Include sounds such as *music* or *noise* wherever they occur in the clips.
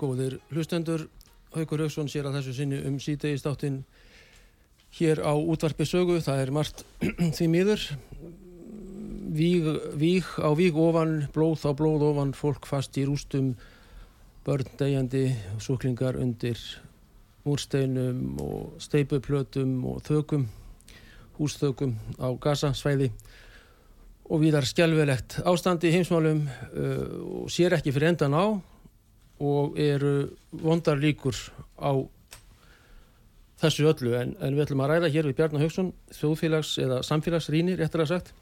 Góðir hlustendur. Haukur Hauksson sér að þessu sinni um síðdegistáttinn hér á útvarpi sögu. Það er margt *clears throat* því miður. Víg, víg á víg ofan, blóð á blóð ofan, fólk fast í rústum, börn degjandi, súklingar undir múrsteinum og steipuplötum og þökum, húsþökum á gasasvæði og viðar skjálfilegt ástandi heimsmálum uh, og sér ekki fyrir endan á og eru vondar líkur á þessu öllu. En, en við ætlum að ræða hér við Bjarnar Haugsson þjóðfélags eða samfélagsrýnir réttar að sagt.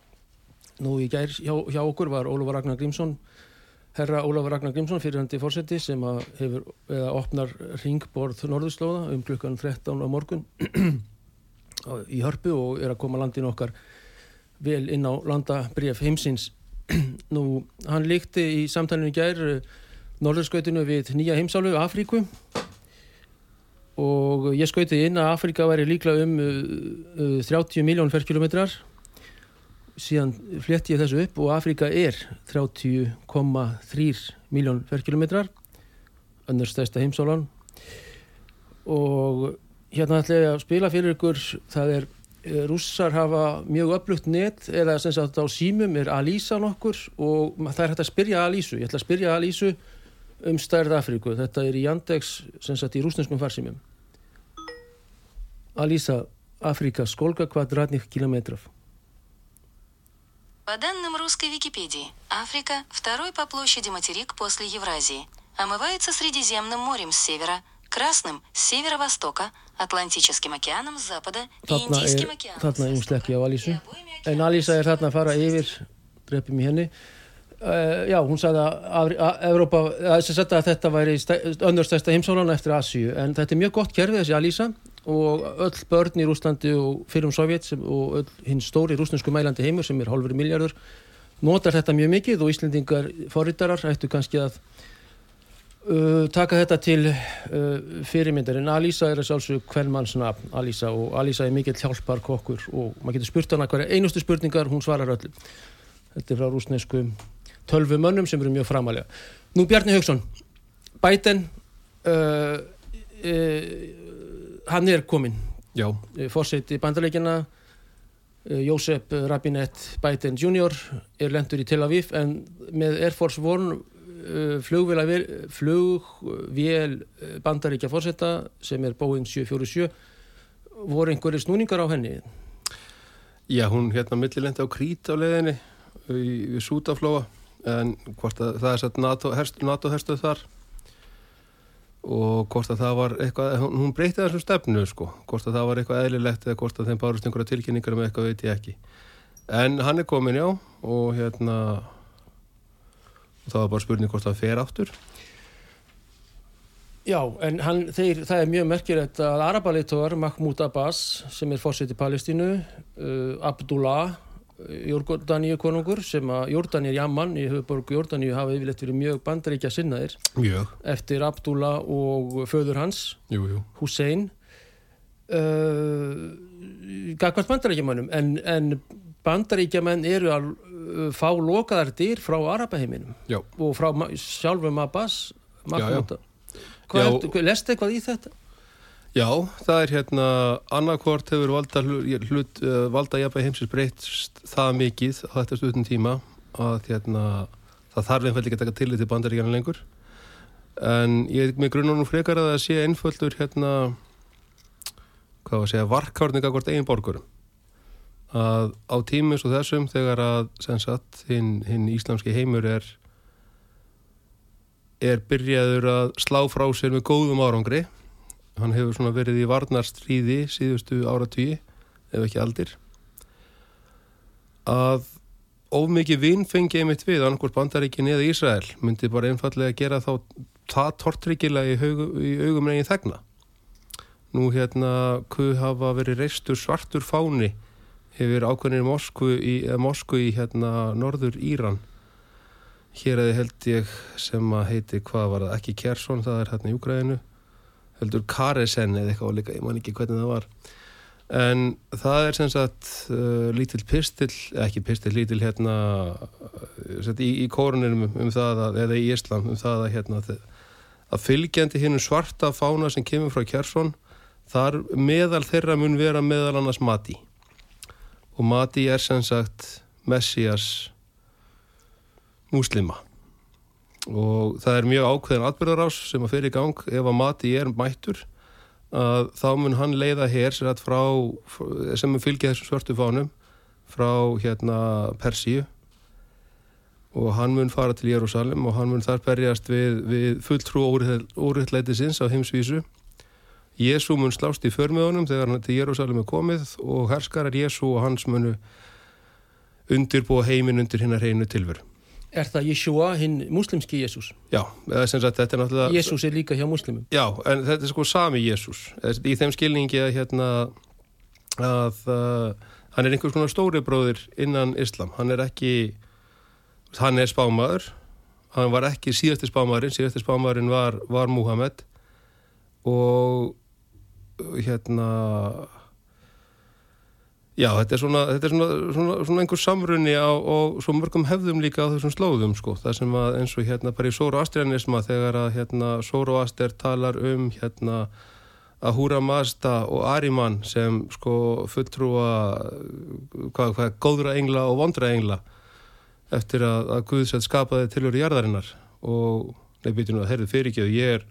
Nú í gær hjá, hjá okkur var Ólafur Ragnar Grímsson herra Ólafur Ragnar Grímsson fyrirhandi fórseti sem að hefur eða opnar ringborð Norðurslóða um klukkan 13 á morgun *clears throat* í hörpu og er að koma landin okkar vel inn á landabref heimsins. *clears throat* Nú hann líkti í samtalinu í gær norðurskautinu við nýja heimsálu, Afríku. Og ég skauti inn að Afríka væri líklega um uh, 30 miljón ferkilometrar síðan fletti ég þessu upp og Afríka er 30,3 miljón ferkilometrar önnur stæsta heimsálan og hérna ætla ég að spila fyrir ykkur það er rússar hafa mjög upplugt net eða sem sagt á símum er Alísa nokkur og það er hægt að spyrja Alísu. Ég ætla að spyrja Alísu um stærð Afríku. Þetta er í Yandex, sem sagt í rúsneskum farsimum. Алиса, Африка, сколько квадратных километров? По данным русской Википедии, Африка – второй по площади материк после Евразии. Омывается Средиземным морем с севера, Красным – с северо-востока, Атлантическим океаном с запада и Þarna Индийским er, океаном þarna er с um slekki á Alísu. En Alísa er þarna að fara yfir, drefum í henni. Uh, já, hún sagði að, að, Evrópa, að, sem sagt að þetta væri önnur stærsta heimsálan eftir Asíu. En þetta er mjög gott kerfi þessi Alísa og öll börn í Rúslandi og fyrir um Sovjet sem, og öll hinn stóri rúsnesku mælandi heimur sem er hálfur miljardur notar þetta mjög mikið og Íslendingar forritarar ættu kannski að uh, taka þetta til uh, fyrirmyndar en Alísa er að sjálfsög hvern mannsnafn Alísa og Alísa er mikill hjálpar kokkur og maður getur spurt hana hverja einustu spurningar hún svarar öllu þetta er frá rúsnesku tölvu mönnum sem eru mjög framalega Nú Bjarni Haugsson Biden uh, uh, hann er kominn. Já, fórseti bandarækjana Jósef Rabinett Biden Jr. er lendur í Tel Aviv en með Air Force One uh, flugvél, bandaríkja fórseta sem er Boeing 747 voru einhverju snúningar á henni? Já hún hérna millilendi á Krít á leiðinni í, við Sútaflóa en hvort að það er satt NATO, herstu, NATO herstuð þar og hvort að það var eitthvað, hún, breytti þessum stefnu sko, hvort að það var eitthvað eðlilegt eða hvort að þeim bárust einhverja tilkynningar með eitthvað veit ég ekki. En hann er komin já og hérna og það var bara spurning hvort það fer áttur Já, en hann, þeir, það er mjög merkilegt að Arabalitóar Mahmoud Abbas sem er fórseti Palestínu uh, Abdullah Jórdaníu konungur sem að Jórdaníu Jamman í höfuborgu Jórdaníu hafa yfirleitt verið mjög bandaríkja sinnaðir. Mjög, eftir Abdullah og föður hans jú, jú. Hussein uh, gagvart bandaríkjamannum en, en bandaríkjamenn eru að uh, fá lokaðar dyr frá Arabaheiminum og frá sjálfum Abbas Já, já. Mahmoud. Lestu eitthvað í þetta? Já, það er hérna annarkvort hefur valda, uh, valda jafnveg heimsins breytst það mikið á þetta stundum tíma að hérna, það þarf einfaldi ekki að taka tillit til bandaríkjana lengur. En ég er með grunnunum frekar að það sé einföldur hérna hvað var að segja, varkárninga hvort einn borgurum. Að á tímis og þessum þegar að sagt hinn hin íslamski heimur er er byrjaður að slá frá sér með góðum árangri hann hefur svona verið í varnarstríði síðustu áratvíi ef ekki aldir. Að ómikið vinn fengi einmitt við annarkurs bandaríkin eða Ísrael myndi bara einfallega gera þá það tortryggilega í, í augum neginn þegna. Nú hérna kuð hafa verið reistur svartur fáni hefur ákveðinir Moskvu í, Moskvu í hérna norður Íran. Hér eða held ég sem að heiti hvað var það ekki Kersson það er hérna í Úgræðinu heldur Karesen eða eitthvað líka, ég man ekki hvernig það var. En það er sem sagt uh, lítill pistil, ekki pistil lítill hérna uh, í, í kórunum um það að, eða í Íslam um það að hérna að fylgjandi hinn svarta fána sem kemur frá Kjærsson þar meðal þeirra mun vera meðal annars Mati. Og Mati er sem sagt Messias muslima og það er mjög ákveðin atbyrðarás sem að fyrir í gang. Ef að mati er mættur að þá mun hann leiða hér frá, sem fylgja þessum svörtu fánum frá hérna Persíu. Og hann mun fara til Jérúsalem og hann mun þar berjast við, við fulltrú óriðleitisins á heimsvísu. Jésu mun slást í förmiðunum þegar hann til Jérúsalem er komið og herskarar Jésu og hans munu undirbúa heiminn undir hinnar heinu tilveru Er það Jeshua, hinn muslimski Jésús? Já, sagt, þetta er náttúrulega... Jésús er líka hjá muslimum? Já, en þetta er sko sami Jésús. Í þeim skilningi að, hérna, að uh, hann er einhvers konar stóri bróðir innan Islam. Hann er ekki, hann er spámaður, hann var ekki síðasti spámaðurinn, síðasti spámaðurinn var, var Muhammed og hérna Já, þetta er svona, þetta er svona, svona, svona einhver samrunni á, og svo mörgum hefðum líka á þessum slóðum sko. Það sem að eins og hérna bara í Sóro-Astrianisma þegar að hérna Sóro-Astr talar um hérna Ahura Mazda og Ariman sem sko fulltrúa hvað, hvað, góðra engla og vondra engla eftir að, að Guðsett skapaði tilhöru jarðarinnar og nefnbyrjum að herðu fyrirgjöðu ég er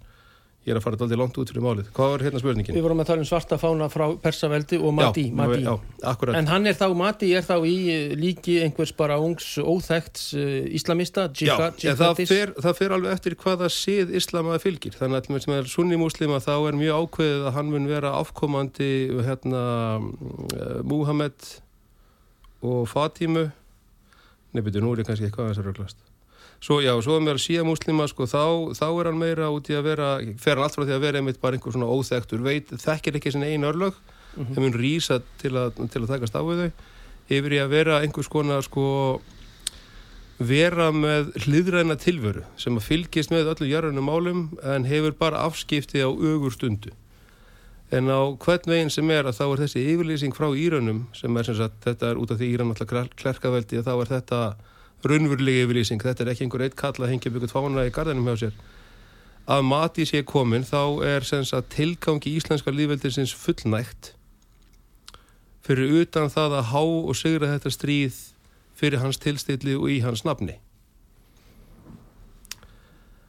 Ég er að fara alltaf langt út fyrir málið. Hvað var hérna spurningin? Við vorum að tala um svarta fána frá Persaveldi og Mati. Já, Mati. já, akkurat. En hann er þá, Mati er þá í eh, líki einhvers bara ungs óþægt uh, eh, islamista, jihad, já, það fer, það fer alveg eftir hvaða síð islamaði fylgir. Þannig að sem er sunni muslima þá er mjög ákveðið að hann mun vera afkomandi hérna uh, Muhammed og Fatimu. Nefnir, nú er ég kannski eitthvað að þess að röglast. Svo já, svo er mér að síða muslima sko, þá, þá er hann meira út í að vera fer hann allt frá því að vera einmitt bara einhver svona óþektur veit, þekkir ekki sinna einu örlög mm -hmm. þeim mun rýsa til að, til að takast á þau yfir í að vera einhvers konar sko vera með hlýðræna tilveru sem að fylgist með öllu jarðunum málum en hefur bara afskipti á augur stundu en á hvern veginn sem er að þá er þessi yfirlýsing frá Írannum sem er sem sagt, þetta er út af því Írann alltaf klerkaveldi að þá er þetta raunverulegi yfirlýsing, þetta er ekki einhver eitt kall að hengja byggjum tvána í garðinum hjá sér. Að mati sé komin þá er sagt, tilgangi íslenska lífveldisins fullnægt fyrir utan það að há og segra þetta stríð fyrir hans tilstilli og í hans nafni.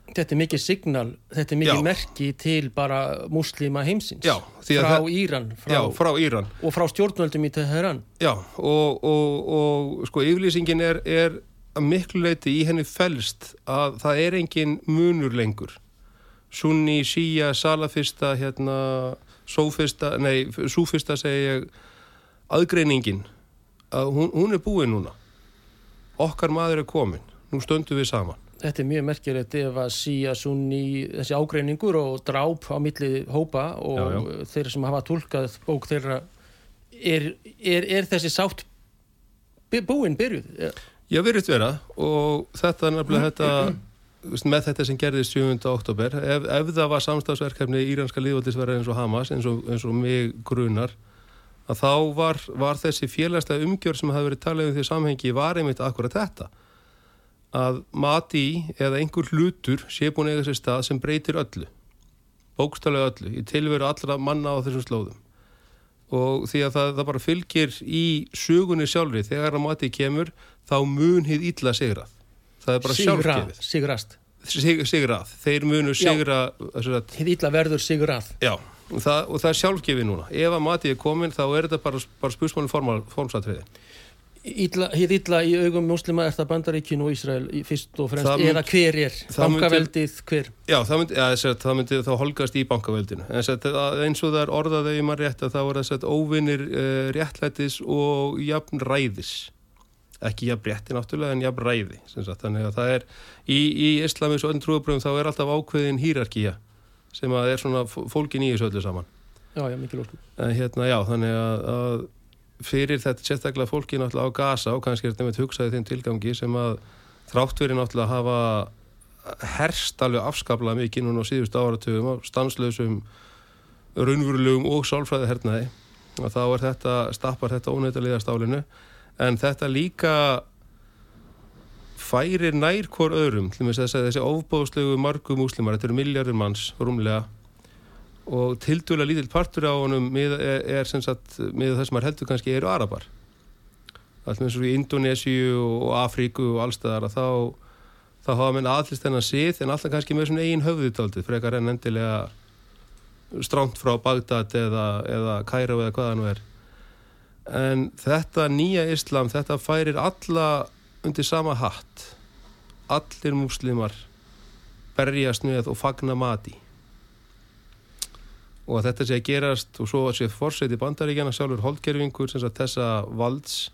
Þetta er mikið signal, þetta er mikið Já. merki til bara muslima heimsins. Já, frá Íran frá, Já, frá Íran. Og frá stjórnvöldum í Teheran. Já, og, og, og sko yfirlýsingin er, er að miklu leiti í henni fælst að það er engin munur lengur sunni, síja, salafista hérna, sófista nei, súfista segi ég aðgreiningin að hún, hún er búin núna okkar maður er komin, nú stöndum við saman Þetta er mjög merkilegt ef að síja sunni þessi ágreiningur og dráp á milli hópa og já, já. þeir sem hafa tólkað bók þeirra er, er, er þessi sátt búin byrjuð? Já, virðist vera. Og þetta er nefnilega þetta með þetta sem gerðist 7. oktober ef, ef það var samstagsverkefni Íranska líðvöldisverðar eins og Hamas eins og, eins og mig grunar að þá var, var þessi félagslega umgjör sem hafi verið talað um því samhengi var einmitt akkurat þetta. Að mati eða einhver hlutur sé búin eða sér stað sem breytir öllu bókstallega öllu, í tilveru allra manna á þessum slóðum. Og því að það, það bara fylgir í sugunni sjálfri, þegar að matið kemur þá mun hið illa sigrað það er bara sjálfgefið sigrast. Sig, sigrað, þeir munu sigra Hið illa verður sigrað. Já, og það, og það er sjálfgefið núna. Ef að matið er komin þá er þetta bara, bara spursmáli formsatriði. Hið illa í augum muslima er það Bandaríkin og Ísrael fyrst og fremst, mynd- eða hver er bankaveldið, hver Já, það myndi, ja, sagt, það myndi þá holgast í bankaveldinu. En sagt, eins og það er orðað ef ég maður rétt að þá er það óvinnir uh, réttlætis og jafn ræðis. Ekki jafn rétti náttúrulega en jafn ræði. sem Sagt, þannig að það er í, í islamis og öllum trúabröðum þá er alltaf ákveðin hýrarkía sem að er svona fólkin í þessu öllu saman. Já, já, mikil ósku En hérna, já, þannig að, að fyrir þetta sérstaklega fólki náttúrulega á Gaza og kannski er þetta með hugsaði þeim tilgangi sem að þrátt verið náttúrulega hafa herst alveg afskaplega mikið núna á síðustu áratugum á stanslausum raunverulegum og sálfræði hernaði og þá er þetta, stappar þetta ónættilega stálinu en þetta líka færir nær hvort öðrum til þess að þessi ofbóðslegu margu múslimar, þetta eru miljardur manns rúmlega og tildúlega lítill partur á honum er, er sem sagt með það sem maður heldur kannski eru arabar. Allt með svo í Indonésiu og Afríku og allstæðar að þá þá hafa menn aðlist þennan sið en alltaf kannski með svona eigin höfðutaldið frekar en endilega stránt frá Bagdad eða, eða Kæró eða hvaða nú er en þetta nýja islam þetta færir alla undir sama hatt. Allir múslimar berjast með og fagna mati. Og að þetta sé að gerast og svo að sé fórseti bandaríkjana sjálfur holdgerfingur sem þessa valds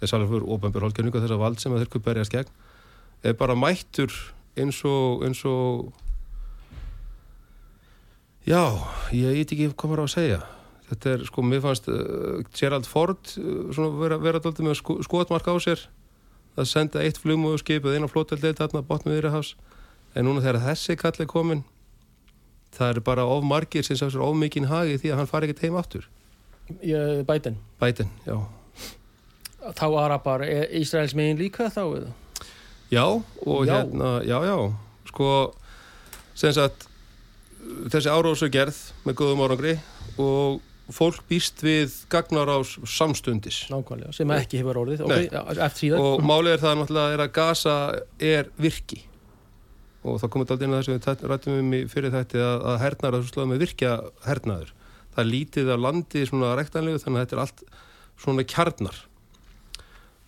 þess sjálfur ofenbjör holdgerfingur þessa vald sem að kuð berjast gegn er bara mættur eins og eins og já, ég veit ekki hvað á að segja þetta er sko, mér fannst uh, Gerald Ford uh, svona vera, vera daldið með sko, skotmark á sér. Að senda eitt flugmóðuskip eða eina flótaldeit þarna botnum við Írahafs en núna þegar þessi kall er komin það eru bara of margir sem sá sér of mikinn hagi því að hann fari ekki heim aftur. Biden, Bætin, já. Þá Arabar er Ísraels megin líka þá eða? Já, og Já. hérna, já, já. Sko, sem sagt þessi árósu gerð með góðum árangri og fólk býst við gagnar á samstundis. Nákvæmlega, sem ekki hefur orðið okay, já, eftir síðan og málið er það náttúrulega er að Gaza er virki. Og það komið aldrei inn að þess að við rættum um í fyrir þetta að, að hernaður að slóða með virkja hernaður. Það er lítið af landi svona rektanlegu þannig að þetta er allt svona kjarnar.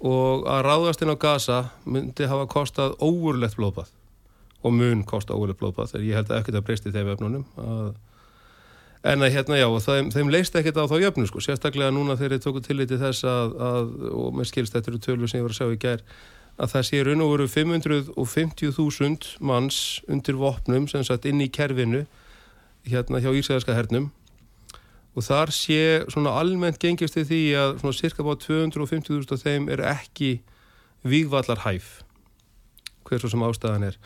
Og að ráðast inn á Gaza myndi hafa kostað óurlegt blóðbað. Og mun kosta óurlegt blóðbað þegar ég held að ekkert að breysti þeim öfnunum að En að hérna já, þeim, þeim leist ekkert á þá jöfnu sko, sérstaklega núna þegar þeir tóku tilliti þess að, að og með skilst þetta eru tölur sem ég var að sjá í gær, að það sé raun og veru 550.000 manns undir vopnum sem sagt inn í kerfinu hérna hjá Ísæðarska hernum. Og þar sé svona almennt gengist við því að svona cirka bá 250.000 af þeim eru ekki vígvallar hæf hver svo sem ástæðan er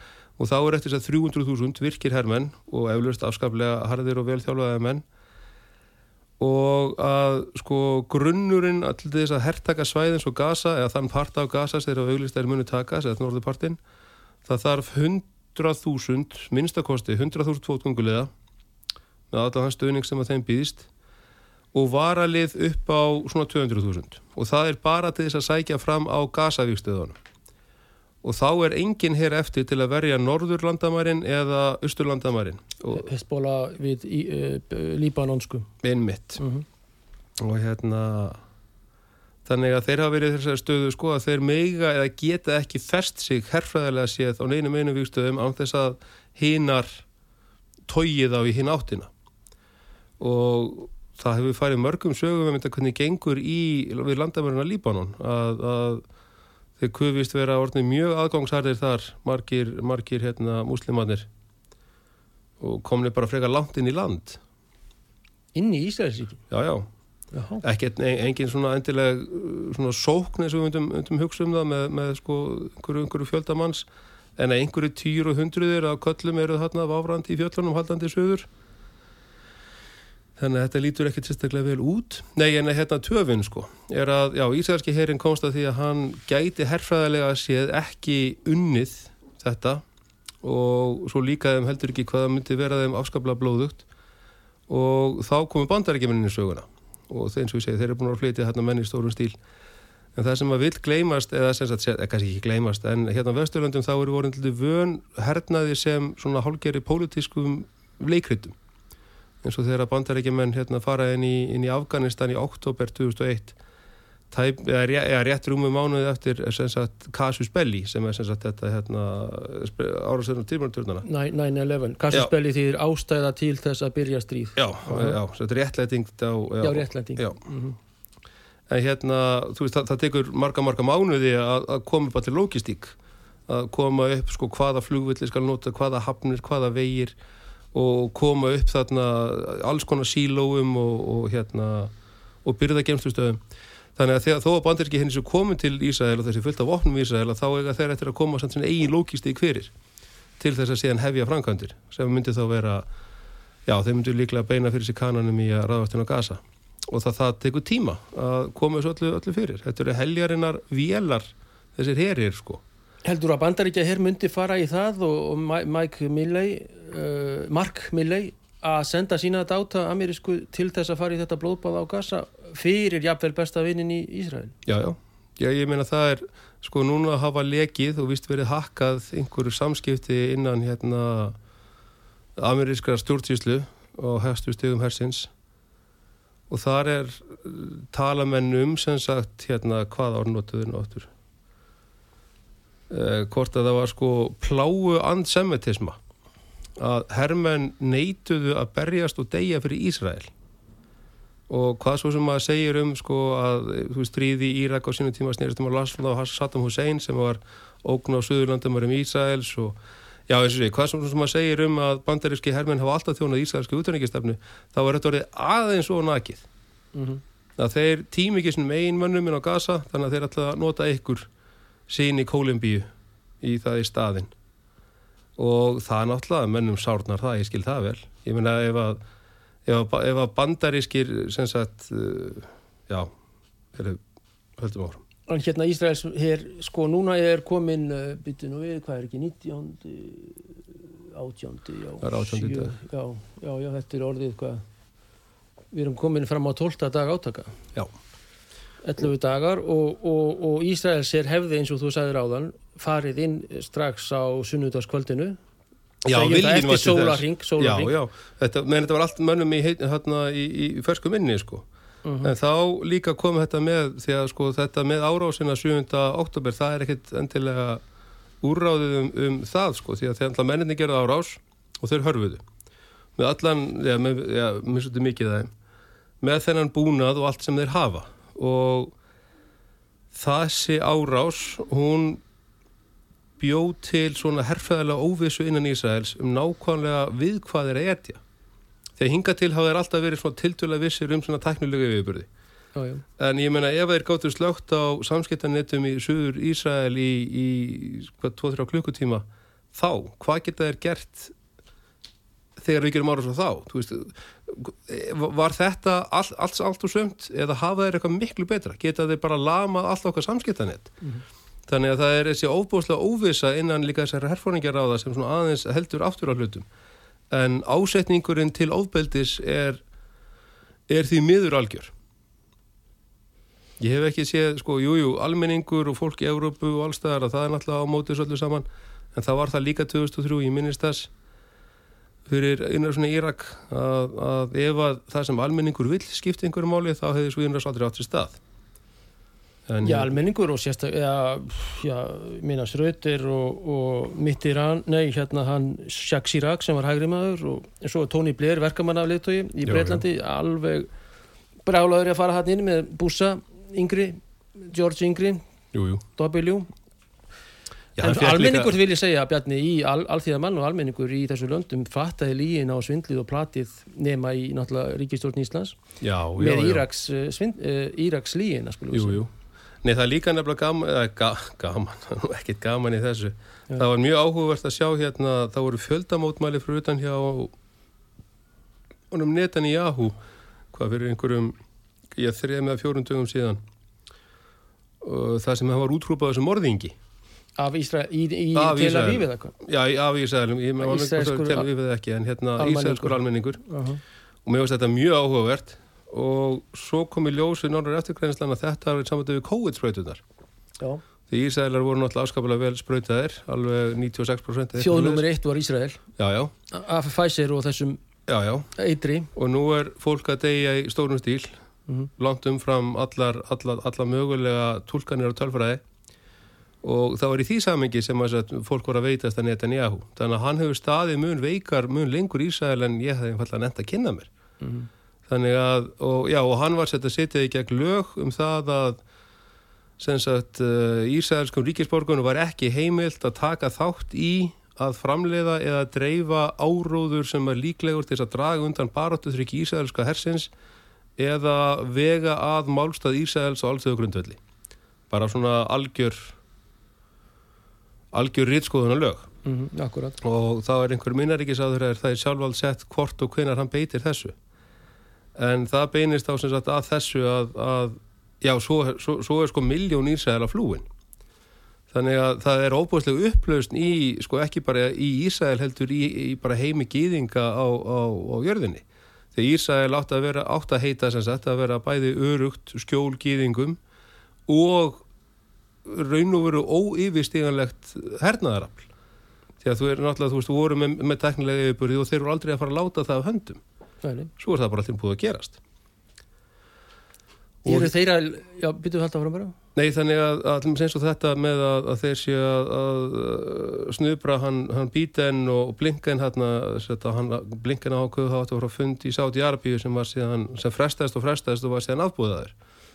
og þá er eftir þess að 300.000 virkir hermenn og eflust afskaplega harðir og velþjálfaði menn. Og að sko grunnurinn allir þess að herrtaka svæðins og Gaza eða þann Gaza sem þeirra auglist er muni taka, sem þetta norðupartin það þarf 100.000 minnstakosti 100.000 fótgungulega með alltaf hans stöðning sem að þeim býðist og varalið upp á svona 200.000 og það er bara til þess að sækja fram á Gaza-víkstöðunum og þá er enginn hér eftir til að verja norðurlandamærin eða austurlandamærin. Og Hesbóla við uh, Líbanonsku innmitt mm og hérna þannig að þeir hafa verið þessari stöðu sko að þeir meiga eða geta ekki fest sig herfræðilega séð á neinu meinu vikstöðum án þess að hinar tóið á í hinn áttina. Og það hefur farið mörgum sögum um þetta hvernig gengur í við landamöruna Líbanon að, að þeir kufist vera orðin mjög aðgangsharðir þar margir, margir hérna múslimanir og komni bara frekar langt inn í land. Inn í Ísraelsíkin já já. Jaha. ekkert ein- engin svona endilega uh, svona sókn eins og við myndum hugsa um það með, með sko einhverju, einhverju fjöldamanns. En að einhverju týr og hundruðir af köllum eru þarna váfrandi í fjöllunum haldandi í söður þannig að þetta lítur ekkert sérstaklega vel út. Nei en hérna töfin sko er að, já, Ísraelski herin komst að því að hann gæti herfræðilega séð ekki unnið þetta og svo líka þeim heldur ekki hvaða myndi vera þeim afskaplega blóðugt. Og þá komu bandarækjumennin í söguna. Og þeir eins og ég segi, þeir eru búin að flytja hérna menn í stórum stíl. En það sem að vil gleymast eða sagt, eða kannski ekki gleymast en hérna á Vesturlandum þá eru vorin til vön hernaði sem svona hálgeri pólitískum leikritum eins og þegar bandarækjumenn hérna fara inn í, inn í Afganistan í oktober 2001 tæp, eða, ré- eða rétt rúmum mánuði eftir sagt Casus Belli sem er sagt þetta hérna árastöðunum tilmjörnuturnana 9-11, Kassusbelli þýðir ástæða til þess að byrja stríð. Já, já, þetta er réttlæting á, Já, réttlæting. Já. Mhm. En hérna, þú veist, það, það tekur marga, marga mánuði að, að koma upp allir logistík að koma upp sko hvaða flugvilli skal nota, hvaða hafnir, hvaða vegir og koma upp þarna alls konar sílóum og, og hérna og byrða gemstustöðum þannig að þegar, þó að bandirski henni sem komin til Ísrael og þessi fullt af vopnum í Ísrael að þá eiga þeir eftir að koma samt sinni eigin logistík fyrir til þess að síðan hefja framkvæmdir sem myndi þá vera já, þeir myndu líklega beina fyrir sig kananum í að ráðvastina Gaza. Og það, það tekur tíma að koma þessu öllu, öllu fyrir. Þetta eru heljarinnar vélar þessir herir sko Heldur að bandaríkja hér myndi fara í það og, Mike Milley uh, Mark Milley að senda sína dáta amerísku til þess að fara í þetta blóðbáð á Gaza fyrir jafnvel besta vinnin í Ísrael? Já, já, já, ég meina það er sko núna að hafa lekið og vist verið hakkað einhverju samskipti innan hérna amerískra stjórnsýslu og hefstu stegum hersins. Og þar er uh, talamenn um sem sagt hérna hvað árnótuðin áttur eh, hvort að það var sko pláu andsemitisma að hermenn neituðu að berjast og deyja fyrir Ísrael og hvað svo sem maður segir um sko að þú stríði í Írak á sínum tíma snerist um að lasla á Saddam Hussein sem var ógn á Suðurlandum um Ísraels og já eins og sé, hvað svo sem maður segir um að bandaríski hermenn hafa alltaf þjónað ísraelski útvenningisstefnu þá er þetta orðið aðeins og nakið mm -hmm. að þeir tím ekki sinum ein mönnum inn á Gaza þannig að þeir að nota ykkur sín í Kólumbíu í það í staðinn og það náttúrulega mönnum sárnar það, ég skil það vel ég meina ef að, ef að, ef að bandarískir sem sagt uh, já, höldum áfram En hérna Ísraels hér, sko núna er komin byttu nú við, hvað er ekki 19. átjándi já, Það 18. sjö- já, já, já, þetta er orðið hvað við erum komin fram á 12. dag átaka Já. 11 dagar og, og, og Ísraels er hefði eins og þú sagðir áðan farið inn strax á sunnudagskvöldinu Já, það eftir sólarhring. Já, já, þetta, menn þetta var allt mönnum í, hérna, í, í fersku minni sko. Mhm. en þá líka kom þetta með því að sko þetta með árásina 7. oktober, það er ekkit endilega úrráðið um, um það sko, því að þegar menninni gerði árás og þeir hörfuðu með allan, já, með, já, mér svolítið mikið þeim með þennan búnað og allt sem þeir hafa og þessi árás hún bjó til svona herfæðilega óvissu innan Ísraels um nákvæmlega við hvað þeir að etja. Þegar hinga til hafa þeir alltaf verið svona tildulega vissir um svona tæknilegu yfirbyrði. já, já. En ég meina ef þeir gáttu slögt á samskiptanettum í suður Ísrael í, í hvað, 2-3 klukkutíma þá, hvað geta þeir gert þegar við gerum ára svo þá? Þú veist, var þetta all, alls allt og sömt eða hafa þeir eitthvað miklu betra? Geta þeir bara lamað allt okkar samskiptanett? Þannig að það er þessi óbúslega óvisa innan líka þessari herfóringjaráða sem svona aðeins heldur aftur á hlutum. En ásetningurinn til ofbeldis er, er því miður algjör. Ég hef ekki séð, sko, jújú, jú, almenningur og fólk í Európu og allstæðar að það er náttúrulega á mótis öllu saman, en það var það líka 2003, ég minnist þess fyrir innar svona Írak að, að ef að það sem almenningur vill skipta einhverju máli þá hefði svo innræðs aldrei átt sér stað. En, Já, almenningur og sérstaklega, já, já, minna Srautir og, og Mitterrand, nei, hérna hann Jacques Chirac sem var hægri maður og svo Tony Blair, verkamannafliðtói í Já, Breitlandi, alveg brálaður að fara hann inn með Bussa yngri, George yngri, Jú, jú. W. Já, en almenningur líka- vil ég segja, Bjarni, í al, alþýðamann og almenningur í þessu löndum fattaði lígin á svindlið og platið nema í náttúrulega ríkistjórn Íslands Já, já, með. Íraks, uh, svind, uh, Íraks við Jú, jú. Nei, það er líka nefnilega gaman, eða ga, gaman, *laughs* það er ekkert gaman í þessu. Það var mjög áhugavert að sjá hérna, það voru fjöldamótmæli fyrir utan hjá honum netan í Yahoo, hvað fyrir einhverjum, ég þreja með fjórum dögum síðan, það sem hann var útrúpað þessum morðingi Af Ísra, í, í Tel. Aviv eða hvað? Já, af Ísraelum, ég með alveg tel við það ekki, en hérna ísraelskur almenningur Uh -huh. og mér finnst þetta mjög áhugavert og svo kom í ljósi norður eftirgrænslan að þetta var saman við COVID-sprautunar Já. því Ísraelar voru náttúrulega afskaplega vel sprautaðir alveg 96% eða Þjóð eitthvað nummer svoleiðis. eitt var Ísrael Já, já, af Pfizer og þessum já, já eitri og nú er fólk að deyja í stórum stíl Mhm. langt umfram allar, allar, allar mögulega tólkanir og tölfræði og það var í því samengi sem að fólk voru að veitast að Netanyahu. Þannig að hann hefur staðið mun veikar mun lengur Ísrael en ég hefði einfallega nefnt að kynna mér. Mhm. þannig að, og já, og hann var sett að setja í gegn lög um það að sem sagt uh, Ísraelskum ríkisborgunum var ekki heimilt að taka þátt í að framleiða eða dreifa áróður sem er líklegur til að draga undan baráttuþrykki Ísraelska hersins eða vega að málstað Ísraels og alltöðu grundvelli bara svona algjör algjör rítskoðuna lög mm -hmm. Og þá er einhver minnaríkisáður það er sjálfvald sett hvort og hvenar hann beitir þessu. En það beinist á sem sagt að þessu að, að já, svo, svo, svo er sko miljón Ísrael að flúin. Þannig að það er óbúðslega upplausn í, sko ekki bara í Ísrael heldur í, í bara heimi gýðinga á, á, á jörðinni. Þegar Ísrael átt að vera, átt að heita sem sagt að vera bæði örugt skjól gýðingum og raun og veru óyfirstíganlegt hernaðarafl því að þú er náttúrulega, þú veist, þú voru með, með teknilega yfirbúrið og þeir eru aldrei að fara að láta það af höndum Nei, nei. svo er það bara alltaf búið að gerast Og- Eru þeirra, já, byttu við alltaf fram bara Nei, þannig að, að allir eins og þetta með að, að þeir séu að, að snubra hann, hann Bíten og Blinken hann Blinken ákveðu þá átti að fara að fund í Sáti Arabíu sem var síðan, sem frestaðist og frestaðist og var síðan afbúðaður.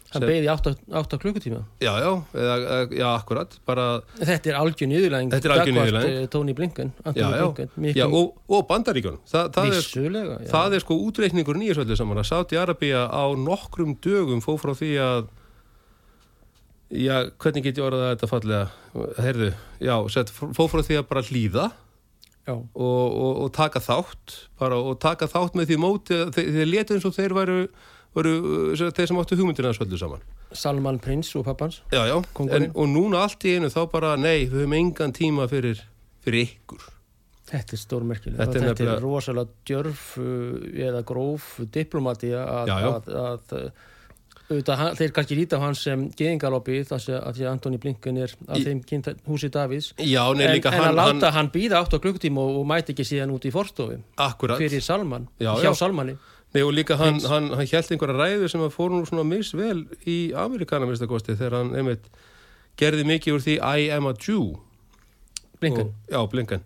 Hann beigði 8 klukkutíma Já, já, eða, já, akkurat, bara, Þetta er algjör niðurlæging Þetta er algjör niðurlæging. eh, Tony Blinken, já, já, Blinken miklu- já og, og bandaríkjunum. Þa, það, er, Vissulega já. það er sko útreikningur nýjusöldu saman að Sáti Arabíu á nokkrum dögum fóð frá því að Já, hvernig get ég orðað þetta fallega? Heyrðu, já, sett, fóð frá því að bara hlýða og, og, og taka þátt bara, og taka þátt með því móti að þeir, þeir letu eins og þeir væru, sem sagt, þeir sem áttu hugmyndina þessu öllu saman? Salman Prins og pappans já, já. En, og núna allt í einu þá bara nei, við höfum engan tíma fyrir, fyrir ykkur. Þetta er stórmerkilega Þetta þetta er er, rosalega djörf uh, eða gróf diplomati að, að, að, að hann- þeir kannski líta á hans sem geðingaloppi þar sem að því að Antoni Blinken er af Í- þeim kynnt húsi Davís já, nei, en, líka en að hann, láta hann hann býða 8 klukkutíma og, og mæti ekki síðan út í forstofi fyrir Salman, Já, hjá já. Salmani nei, og líka hann, hann, hann held einhverja ræðu sem að fór nú svona misvel í Amerikana minnstakosti þegar hann einmitt gerði mikið úr því I am a Jew. Blinken, og, já, Blinken.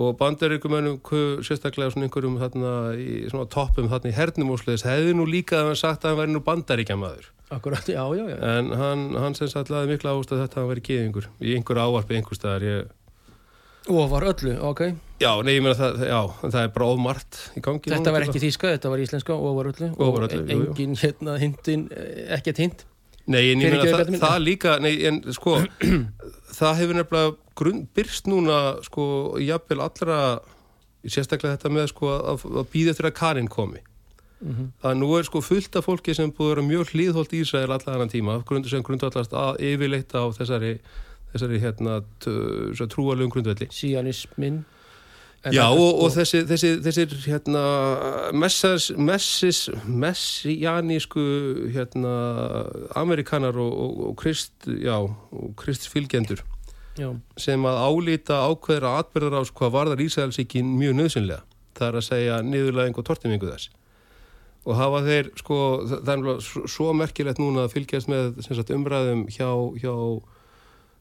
Og bandaríkumönnum ku- sérstaklega svona einhverjum þarna í svona toppum þarna í hernum og sliðis hefði nú líka að hann sagt að hann væri nú bandaríkjamaður. Akkurat, já, já, já. En hann, hann sem sagt laði mikla ást að þetta hann væri geðingur í einhver ávarpi einhver staðar. Ég... og var öllu, ok. Já, nei, ég meina það, já, það er bara ofmart í gangi þetta var ekki þýska, þetta var íslenska og var öllu. Ofar öllu, jú, jú. engin hérna hindin, ekkert hind nei, en ég meina það, það líka nei, en sko *clears throat* það hefur nefnilega byrst núna sko, jafnvel allra sérstaklega þetta með sko að, að býða eftir að Karin komi. Mhm. að nú er sko fullt af fólki sem búið að vera mjög hlýðholt í Ísrael allan annan tíma grundu sem grundvallast að yfirleitt á þessari, þessari hérna, trúalögum grundvalli síanismin Já þetta- og, og þessi, þessi, þessir hérna, messas, messis, messianísku hérna, amerikanar og, og, og krist, já, og kristfylgjendur já, sem að álíta ákveðra atbyrðar á hvað varðar Ísraelsíkin mjög nöðsynlega. Það er að segja niðurlæðing og tortimingu þess. Og hafa þeir, sko, það er svo, merkilegt núna að fylgjast með sagt, umræðum hjá, hjá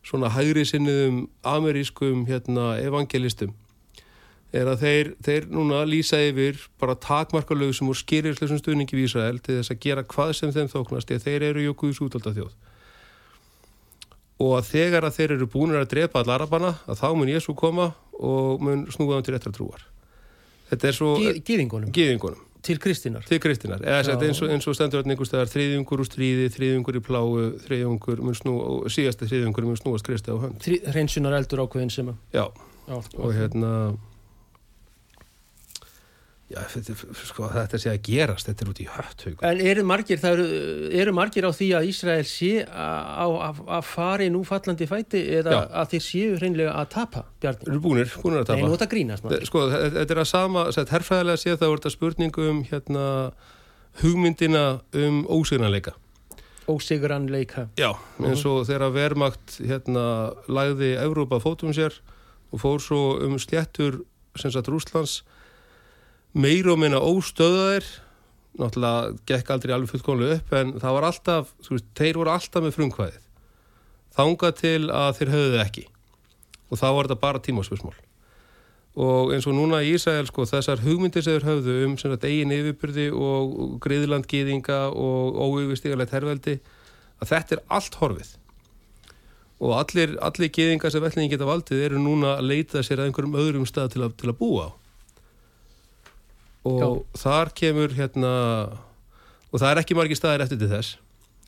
svona hægri sinniðum amerískum hérna, evangelistum er að þeir, þeir núna lýsa yfir bara takmarkalögum og skýrirsleisum stuðningi við Ísrael til þess að gera hvað sem þeim þóknast eða þeir eru jökuðs útvalda þjóð og að þegar að þeir eru búinir að drepa all arabana að þá mun Jésu koma og mun snúa þeim til réttar trúar. Þetta er svo gýðingunum til Kristinar til kristinar eða eins, og, eins og stendur þarna einhvers staðar þriðjungur úr stríði, þriðjungur í pláu þriðjungur mun snúa og síðasta þriðjungur mun snúast kristi á hönd. Hreinsunar eldur ákveðin sem að já, já, og hérna Já, þetta, sko, þetta sé að gerast, þetta er út í hött haugur. En eru margir, það eru, eru margir á því að Ísrael sé að fari nú fallandi fæti eða Já. að þeir séu hreinlega að tapa, Bjarni? Þeir eru búnir, búnir að Nei, nú tapa. þetta grínast. Sko, þetta er að sama, sett herrfæðilega séð þá er þetta spurning um hérna hugmyndina um ósignanleika. Ósigurann leika. Já, eins og þegar vermakt hérna lagði Evrópa fótum sér og fór svo um sléttur sem sagt Rúslands meir og minna óstöðaðir. Náttúrulega gekk aldrei alveg fullkomlega upp en það var alltaf, þú veist, þeir voru alltaf með frumkvæðið. Þangað til að þeir höfðu ekki. Og þá var þetta bara tímaspursmál. Og eins og núna í Ísæl sko, þessar hugmyndir sem þeir höfðu um eigin yfirbyrði og griðlandgýðinga og óyfirstígalegt herveldi að þetta er allt horfið. Og allir, allir gýðingar sem vellingi geta valdið eru núna að leita sér að einhverjum öðrum stað til að, til að búa á og þar kemur hérna og það er ekki margir staðir eftir til þess.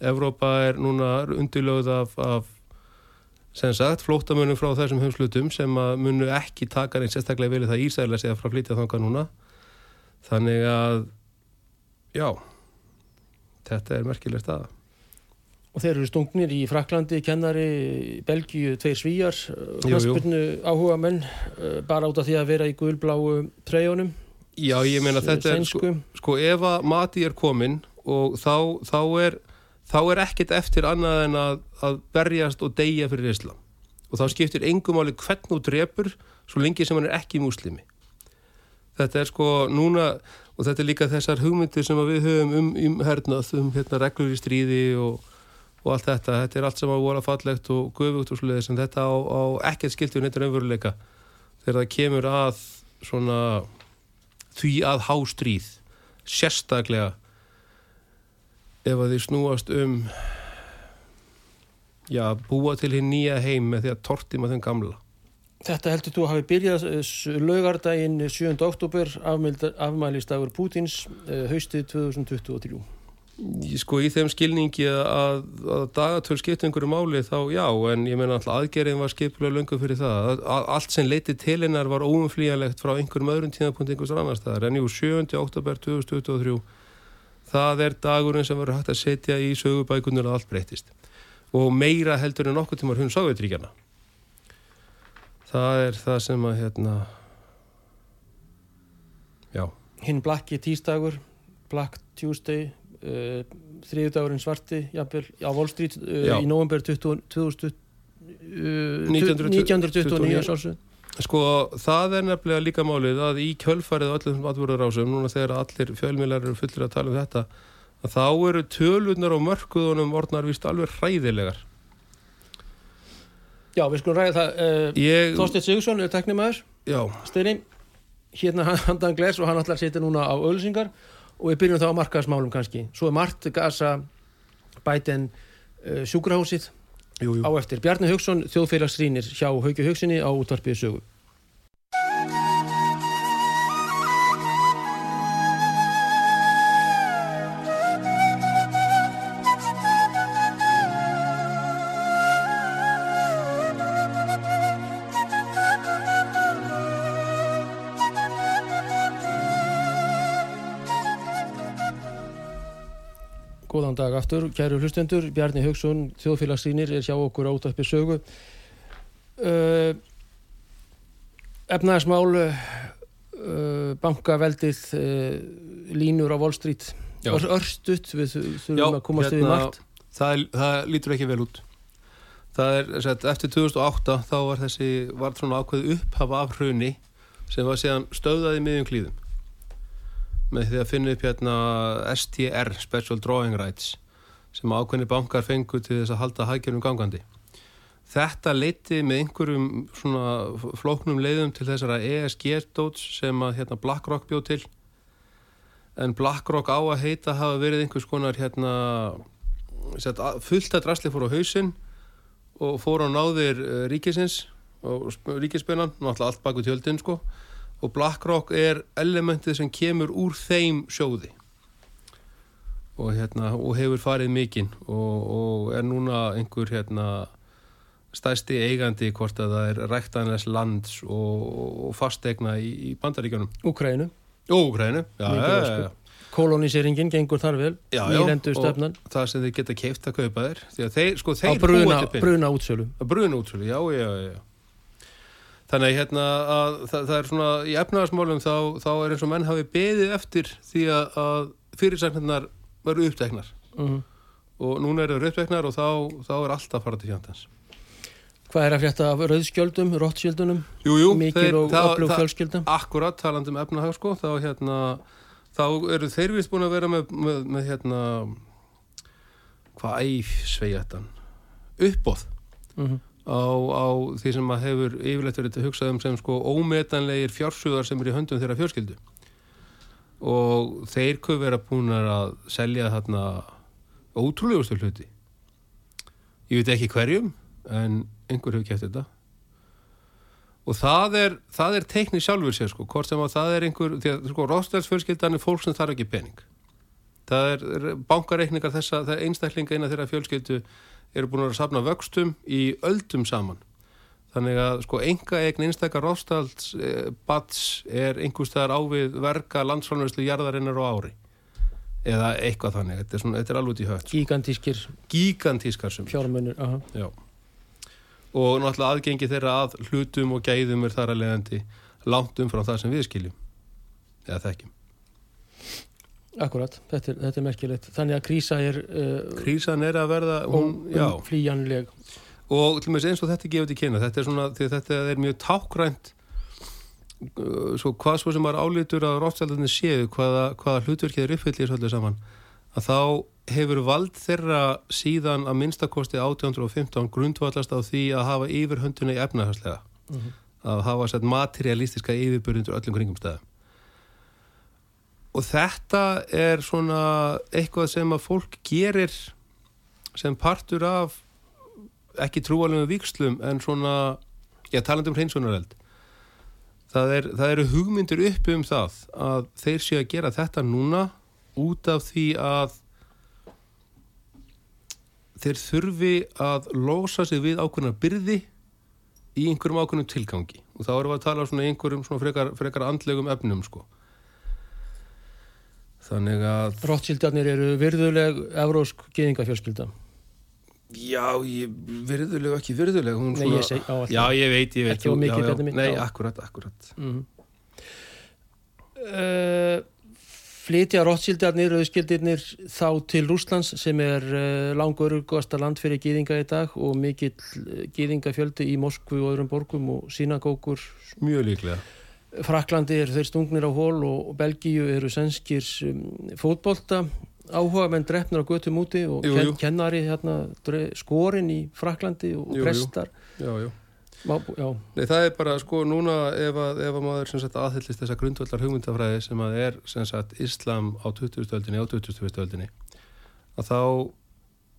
Evrópa er núna undurlögð af, af sem sagt flóttamunum frá þessum heimslutum sem að munu ekki taka neitt sérstaklega í það Ísæla sig að flytja þangað núna. Þannig að já þetta er merkileg staða. Og þeir eru stungnir í Fraklandi, kennari, Belgíu, tveir svíjar, hansbyrnu áhuga menn, bara út af því að vera í gulbláu treyjónum, Já, ég meina þetta er sko, sko ef að mati er komin og þá, þá er þá er ekkert eftir annað en að, að berjast og deyja fyrir Islam og þá skiptir engum áli hvern og drepur svo lengi sem hann er ekki múslimi. Þetta er sko núna og þetta er líka þessar hugmyndir sem við höfum um, um hernað, um hérna, reglur í stríði og, og allt þetta. Þetta er allt sem að voru fallegt og guðvugt og svoleiðis en þetta á, á ekkert skiltur neitt raunveruleika þegar það kemur að svona því að há stríð sérstaklega ef að þið snúast um já, búa til hinn nýja heim með því að tortima þeim gamla Þetta heldur þú að hafi byrjað laugardaginn 7. oktober afmælistagur Pútins eh, haustið 2023. sko í þeim skilningi að, að dagatöl skipta einhverju máli þá já, en ég meina alltaf aðgerðin var skipulega löngu fyrir það, að, allt sem leiti til hennar var óumflýjanlegt frá einhverjum öðrum tíðapunkt einhvers annar staðar, en jú 7. oktober 2023 það er dagurinn sem verður hægt að setja í sögubækunnur að allt breytist og meira heldur en okkur tímar hún Sovjetríkjana það er það sem að hérna já, Hinn blakki tístagur, Black Tuesday, uh, þriðudagurinn svarti, jafnvel, á Wall Street uh, í november 20, 2000, uh, 1929. 1929 sálsög. Sko, það er nefnilega líka málið að í kjölfarið og öllum atbúrarásum, núna þegar allir fjölmiðlar eru fullir að tala um þetta, að þá eru tölurnar og mörkuðunum orðnar vist alveg hræðilegar. Já, við skulum ræða það. Uh, Ég, Þorsteinn Sigursson er teknimaður, já, Steini, hérna handan gles og hann að setja núna á ölsingar og við byrjum þá á markaðsmálum kannski. Svo er margt gasa bæten uh, sjúkrahúsið jú, jú. á eftir. Bjarni Haugsson, þjóðfélagsrýnir hjá Hauki Haugsinni á útvarpið dag aftur, kæru hlustendur, Bjarni Haugsson, þjóðfélagsrýnir er hjá okkur á útvarpið sögu. Uh, efnaðismál, uh, bankaveldið, uh, línur á Wall Street, Já. Ör, örstutt, við þu- þurfum Já, að komast við hérna, margt. það, það lítur ekki vel út. Það er, sett, eftir 2008 þá var þessi, var svona ákveð upphafa af hruni sem var síðan stöðað í miðjum klíðum með því að finna upp hérna STR, Special Drawing Rights sem ákveðni bankar fengu til þess að halda haggjörnum gangandi. Þetta leiti með einhverjum svona flóknum leiðum til þessara ESG-dóts sem að hérna BlackRock bjóð til en BlackRock á að heita hafa verið einhvers konar hérna fullt að drasli fór á hausinn og fór á náðir uh, ríkisins og sp- ríkispennan, náttúrulega allt baku tjöldin sko og BlackRock er elementið sem kemur úr þeim sjóði. Og hérna og hefur farið mikinn. Og, og er núna einhver hérna stæsti eigandi hvort að það er ræktanlegs lands og, og fastegna í, í bandaríkjunum. Úkrænu. Úgrænu, já, já, já, já. Koloníseringin gengur þar vel Já, já, Nýlendu stefnan. og það sem þeir geta keift að kaupa þér þeir, sko, á þeir bruna, til pening. bruna útsölu að bruna útsölu, já, já, já, já þannig hérna að það, það er svona í efnaðarsmálum þá, þá er eins og menn hafi beðið eftir því að, að fyrirsagnirnar veru uppteknar. Mm og núna eru þeir uppteknar og þá, þá er alltaf farað til fjandans Hvað er að frétta af rauðskjöldum, jú, Mikil og öflug fjölskylda Akkurat, talandi um efnahag sko, þá hérna þá eru þeir vist búin að vera með, með, með hérna hvað æf sveigja þetta uppbóð mm á, á því sem að hefur yfirleitt verið hugsað um sem sko ómetanlegir fjársugar sem er í höndum þeirra fjölskyldu. Og þeir kuð vera búin að selja þarna ótrúlegustu hluti. Ég veit ekki hverjum en einhver hefur kæft þetta. Og það er, það er teikni sjálfur sér sko, hvort sem að það er einhver því að sko rástælsfjölskyldan er fólk sem þarf ekki pening. Það er, bankareikningar þessa, það er einstaklinga innan þeirra fjölskyldu eru búin að safna vöxtum í öldum saman þannig að sko enga eign einstakar rástælds eh, bats er einhverstaðar ávið verka landsfólnvæslu jarðarinnar á ári eða eitthvað þannig, þetta er, svona, þetta er alveg út í höft Gigantískir gigantískar sum fjármunir aha. Já. Og náttúrulega aðgengi þeirra að hlutum og gæðum er þar að leiðandi langt umfram það sem við skiljum. Eða þekkjum. Akkurat, þetta er, þetta er merkilegt Þannig að krísa er uh, Krísan er að verða, hún, já. flýjanleg Og eins og þetta gefur til kynna, þetta er svona, þetta er mjög tákrænt, uh, svo hvað svo sem var álítur að ráttstældarnir séu, hvaða, hvaða hlutverkið er uppfyllir svolítið saman, að þá hefur vald þeirra síðan að minnstakosti 1815 grundvallast á því að hafa yfir hönduna í efnahagslega. Mhm. að hafa sett materialistiska yfirbyrjundur öllum kringum stæðum og þetta er svona eitthvað sem að fólk gerir sem partur af ekki trúalum vikslum en svona, já talandi um hreinsunareld. Það, er, það eru hugmyndir uppi um það að þeir séu að gera þetta núna út af því að þeir þurfi að losa sig við ákveðna byrði í einhverjum ákveðnum tilgangi. Og þá erum við að tala svona einhverjum svona frekar, frekar andlegum efnum sko þannig að Rottskildarnir eru virðuleg evrósk geðingafjölskylda já, ég, virðuleg og ekki virðuleg hún Nei, ég seg á alltaf já, ég veit, ég veit Ekki þú- mikið, Bjarni minn, nei, akkurat, akkurat. Mm. uh, Flytja Rottskildarnir auðskildirnir þá til Rúslands sem er uh, langurugasta land fyrir gýðinga í dag og mikill uh, gýðingafjöldi í Moskvu og öðrum borgum og synagókur mjög líklega Fraklandi eru þeir stungnir á hól og Belgíu eru sænskir um, fótbolta áhuga menn drefnir á götum úti og Jú, jú. kennari hérna, skorinn í Fraklandi og Jú, prestar já, já. Má, já, Nei, það er bara, sko, núna ef að, ef að maður aðhyllist þessa grundvallar hugmyndafræði sem að er sem sagt Islam á 20. öldinni á 21. öldinni að þá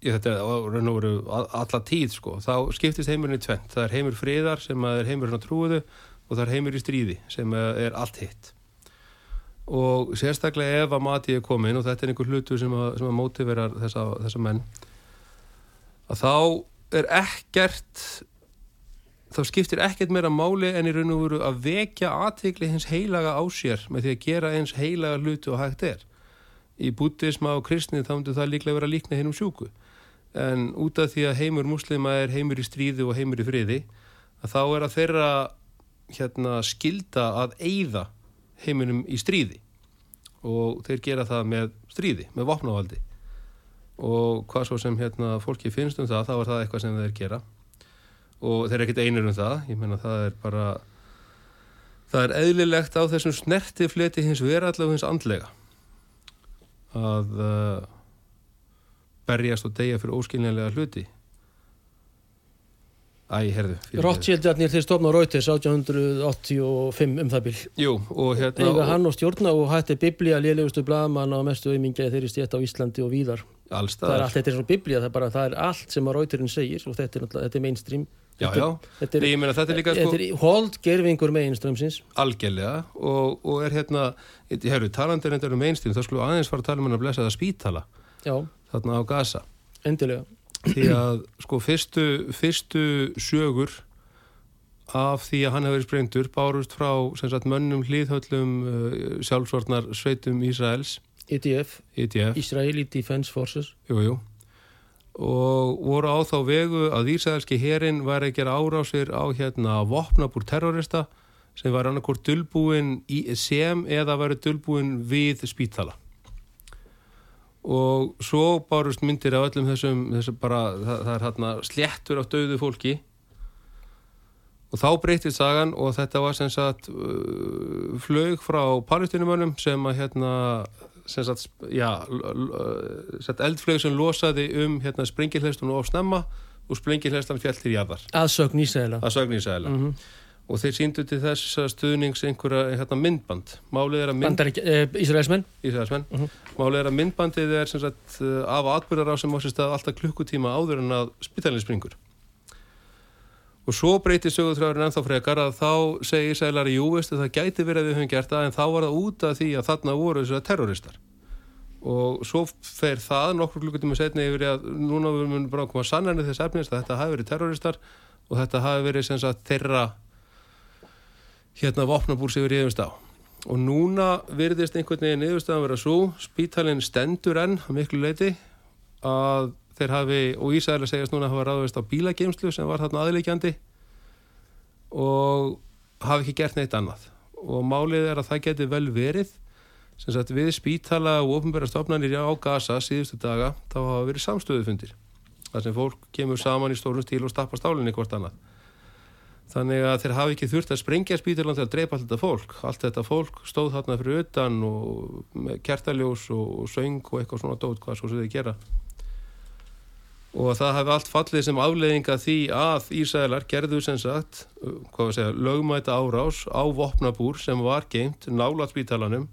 ég, þetta er á raun og veru alla tíð, sko, þá skiptist heimurinn í tvent það er heimur friðar sem að er heimur svona trúiðu og það er heimur í stríði sem að er allt hitt og sérstaklega ef að mati er komin og þetta er einhver hlutu sem að, sem að mótiverar þessa, þessa menn að þá er ekkert þá skiptir ekkert meira máli en í raun og veru að vekja aðtegli hins heilaga á sér með því að gera eins heilaga hlutu og hægt er. Í bútisma og kristni þá myndir það líklega vera líkna hinn um sjúku. En út af því að heimur muslima er heimur í stríði og heimur í friði, að þá er að þeirra hérna, skilda að eyða heiminum í stríði. Og þeir gera það með stríði, með vopnavaldi. Og hvað svo sem hérna, fólki finnst um það, þá er það eitthvað sem þeir gera og þeir eru ekkert einir um það ég meina það er bara það er eðlilegt á þessum snerti fleti hins verallega hins andlega að uh, berjast og deyja fyrir óskiljanlega hluti Æ, herðu fyrirgefðu. Rottskildarnir þeir stofna Reuters 1885 um það bil. Jú, og hérna eiga hann og stjórna og hætti biblía lélegustu blaðmann á mestu auðmingja þeirri stétt á Íslandi og víðar. Það er allt, þetta er svo biblía, það er bara, það er allt sem að Reuterinn segir og þetta er, þetta er mainstream. Já, þetta, já, þetta er, ég meina þetta er líka sko þetta er hold gerfingur mainstreamsins algjörlega og, og er hérna, ég hefur talandur endur um einstíðum, þá skulum aðeins fara að tala um hann að blessa það spítala. Já, þarna á Gaza. Endilega því að sko fyrstu, fyrstu sögur af því að hann hefur verið sprengtur bárust frá sem sagt, mönnum hlýðhöllum uh, sjálfsvarnar sveitum Ísraels, EDF, IDF, Israeli Defense Forces. Jú, jú, og voru á þá vegu að Ísraelski herin væri að gera árásir á hérna vopnabúr terrorista sem var annarkort dulbúin í sem eða væri dulbúin við spítala og svo bárust myndir af öllum þessum, þessum bara, það, það er hérna sléttur af döðu fólki. Og þá breytist sagan og þetta var sem sagt uh, flög frá palestinumönnum sem að hérna sem sagt, já sagt, eldflög sem losaði um hérna springilhestunum of snemma og springilhestan fjall til jarðar. Aðsögn Ísraela. Að sögn í sæla mm og þeir síndu til þess stuðnings einhverja hérna, myndband málið er að mynd, Bandar ekki, e, Ísraelsmenn Ísraelsmenn. Mhm. málið er að myndbandið er sagt uh, af atbyrðar á sem ásist að alltaf klukkutíma áður en að spitalinn springur og svo breytir sögutræðurinn ennþá frekar að þá segir Ísraelari, jú veistu það gæti verið að við höfum gert það en þá var það út af því að þarna voru þessar terroristar og svo fer það nokkur klukkutíma setni yfir að núna við munum bara koma sannarnir þess efnist að þetta hafi verið terroristar og þetta hafi verið sagt þeirra hérna vopnabúr sem við reyðumst á. Og núna virðist einhvern veginn yfirstæðan vera svo spítalinn stendur enn að miklu leiti að þeir hafi, og Ísæðilega segjast núna að hafa ráðist á bílageimslu sem var þarna aðleikjandi og hafi ekki gert neitt annað. Og málið er að það geti vel verið sem sagt við spítala og ofnbæra stofnanir á Gaza síðustu daga þá hafa verið samstöðufundir þar sem fólk kemur saman í stórum stíl og stappa stálinni hvort annað Þannig að þeir hafi ekki þurft að sprengja spíturland til að dreipa allt þetta fólk. Allt þetta fólk stóð þarna fyrir utan og kertaljós og söng og eitthvað svona dót hvað svo sem þeir gera. Og það hafi allt fallið sem afleiðinga því að Ísælar gerðu sem sagt, segja, lögmæta árás á vopnabúr sem var geimt nálat spítalanum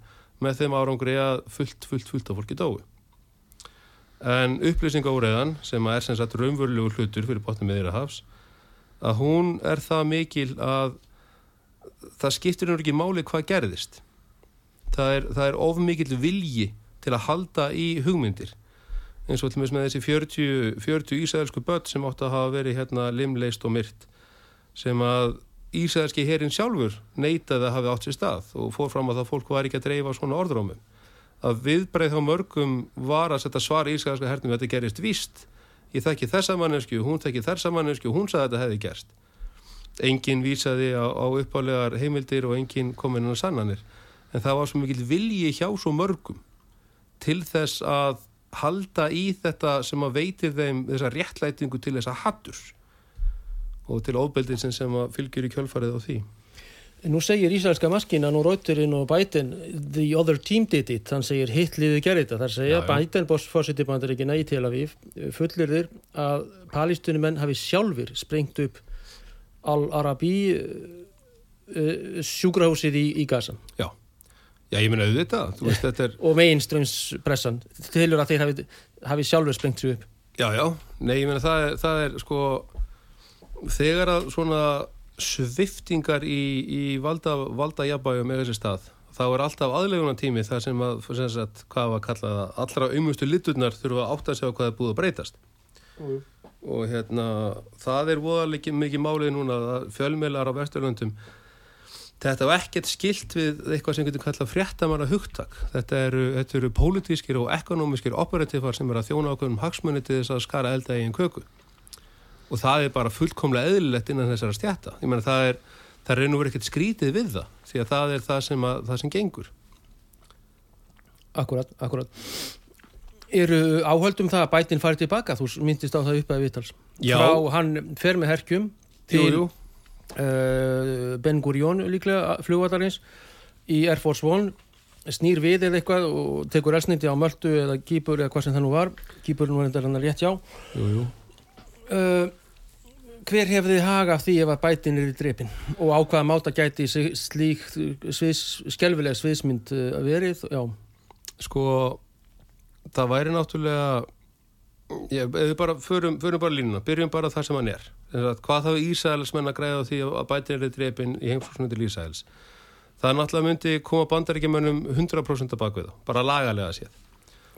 með þeim árangri að fullt, fullt, fullt af fólki dói. En upplýsingóreðan sem er sem sagt raunverulegur hlutur fyrir botnum meðir að hafs að hún er það mikil að það skiptir hún ekki máli hvað gerðist. Það er, það er of mikil vilji til að halda í hugmyndir. Eins og til og með þessi 40, 40 ísæðelsku börn sem átt að hafa verið hérna limleist og myrt sem að ísæðelski herin sjálfur neitaði að hafi átt sér stað og fór fram að það fólk var ekki að dreifa svona orðrómum. Að viðbreið á mörgum var að setja svar ísæðelska hernum að þetta gerist víst ég þekki þessa mannesku, hún þekki þessa mannesku, hún sagði að þetta hefði gerst. Engin vísaði á, á uppálegar heimildir og engin komin inn á sannanir. En það var svo mikil vilji hjá svo mörgum til þess að halda í þetta sem að veitir þeim þessa réttlætingu til þessa hattur og til óbeldin sem að fylgjur í kjölfarið á því. Nú segir ísraelska maskinan og Rauterinn og Biden the other team did it, þann segir hitliðu gerði þetta, þar segja Já, já. Biden bossfórsiti bandaríkina í Tel Aviv fullir þir að palístunumenn hafi sjálfur sprengt upp Al-Arabi uh, sjúkrahúsið í, í Gaza. Já, Já ég minna auðvitað, veist þetta er og meginströmspressan tilur að þeir hafi, hafi sjálfur sprengt sig upp. Já, já, nei, ég meina það það er sko þegar að svona sviftingar í, í valda, valda jafnbæjum er þessi stað. Þá er alltaf aðleguna tími þar sem að, sem sagt, hvað var kallað að allra umustu liturnar þurfa að átta sig á hvað er búið að breytast. Mm. og hérna það er voðalega mikið málið núna að fjölmeilar á Vesturlöndum þetta var ekkert skilt við eitthvað sem getur kallað fréttamanna hugtak. Þetta eru, þetta eru pólitískir og ekonomískir operatífar sem eru að þjóna ákveðum hagsmunni til þess að skara elda í einn köku og það er bara fullkomlega eðlilegt innan þessara stjætta ég meina það er, það er nú verið ekkert skrítið við það því að það er það sem, að, það sem gengur. Akkurat, akkurat. Eru áhöldum það að Biden farið tilbaka? Þú myndist á það upp að vitals Já. frá hann fer með herkjum til uh, Ben Gurion líklega flugvallarins í Air Force One. Snýr við eða eitthvað og tekur elsniti á möldu eða kýpur eða hvað sem það nú var. Kýpurinn var enda hann rétt já jú, jú. uh, hver hefði haga af því ef að bætin er í drepin? Og á hvaða máta gæti slík sviðs, skelfilega sviðsmynd uh, verið? Já, sko það væri náttúrulega ef við bara förum, förum bara línuna, byrjum bara þar sem hann er. Að hvað þá Ísæls menn að græða því að bætin er drepin í heimsfólksinu til Ísæls það náttúrulega myndi koma bandaríkjumönnum 100% að baka við þá, bara lagalega séð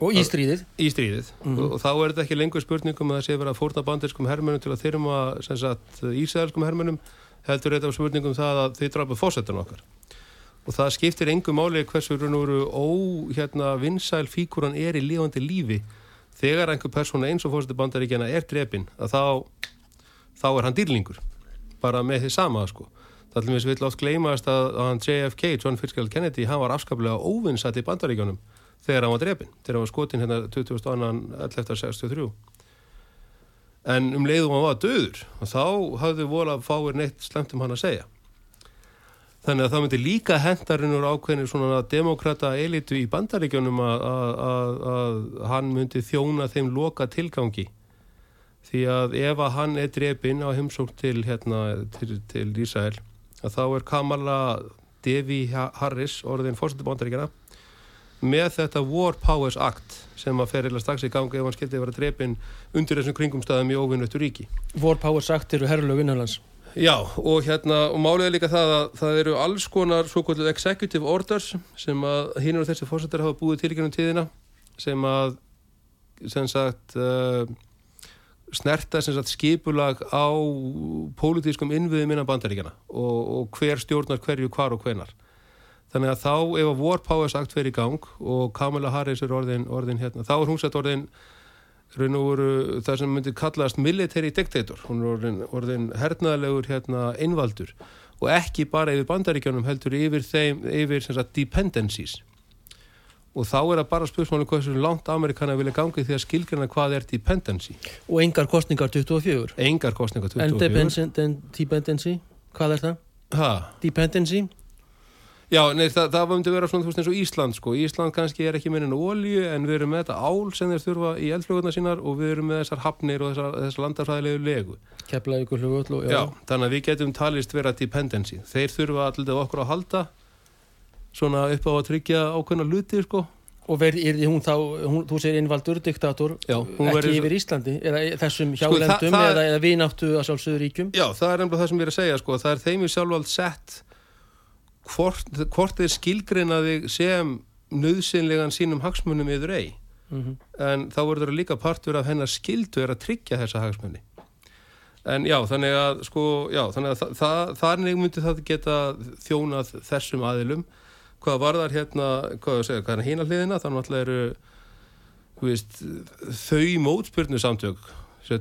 og í stríðið? Í stríðið. Og, og þá er þetta ekki lengur spurningum að það sé verið að fórna bandarískum hermönum til að þyrma sem sagt, Ísælskum hermönum heldur þetta spurningum það að þið drafum fósettan okkar. Og það skiptir engu máli hversu raun og veru ó hérna fíkuran er í lífandi lífi þegar einhver persóna eins og fósettan bandaríkjana er drefin að þá, þá er hann dýrlingur. Bara með því sama sko. Það til og með vil oft gleymast að, að hann JFK, John Fitzgerald Kennedy, hann var afskaplega óvinnsat í bandaríkjónum þegar hann var drefin, þegar hann var skotin hérna 20.11.63. En um leiðum hann var döður og þá hafði vola fáir neitt slemt um hann að segja. Þannig að það myndi líka hendarinn úr ákveðinu svona demokrata elitu í bandaríkjónum að, hann myndi þjóna þeim loka tilgangi. Því að ef að hann er drefin á heimsók til, hérna, til, til Ísæl að þá er Kamala Devi Harris, orðin fórstundabándaríkjana með þetta War Powers Act sem að fer eða strax í gangi ef hann skildi að vera drefin undir þessum kringumstæðum í óvinnöttu ríki. War Powers Act eru herrlög innanlands. Já, og hérna, og málið er líka það að það eru alls konar svo kvöldu executive orders sem að hinn og þessi fórstundar hafa búið til í gennum tíðina sem að sem sagt uh, snerta sagt, skipulag á pólitískum innviðum innan bandaríkjana og, og hver stjórnar hverju hvar og hvenar. Þannig að þá ef að War Powers Act verið í gang og Kamala Harris er orðin, orðin hérna, þá er hún sett orðin raun og veru það sem myndir kallast military dictator, hún er orðin, orðin hernaðlegur hérna, einvaldur og ekki bara yfir bandaríkjanum heldur yfir þeim, yfir sagt, dependencies og þá er það bara spursmáli hvað sem langt Amerikana vilja gangi því að skilgjana hvað er dependency og engar kostningar 24 engar kostningar 24 en dependency, hvað er það? Ha? dependency Já, nei, það, það myndi vera svona, þú veist, eins og Ísland sko. Ísland kannski er ekki minnin ólíu en við erum með þetta ál sem þeir þurfa í eldflugurna sínar og við erum með þessar hafnir og þessar, þessar landarfræðilegu legu. Keflaði ykkur flugöll og já. Já, þannig að við getum talist vera dependency. Þeir þurfa alltaf okkur að halda svona upp á að tryggja ákveðna luti sko og verði hún þá, hún, þú segir innvaldur diktator, Já, ekki yfir Íslandi eða þessum sko, hjálendum sko, eða, eða vináttu að sjálfsögur ríkjum Já, það er hvort, hvort þeir skilgreinaði sem nöðsynlegan sínum hagsmunum yfir ei. Mm -hmm. en þá verður það líka partur af hennar skildu er að tryggja þessa hagsmunni en já, þannig að sko, já, þannig að það, það, þannig myndi það geta þjónað þessum aðilum. Hvað var þar hérna, hvað ég segja, hvað er hérna hliðina, þannig að eru veist, þau mótspyrnu samtök,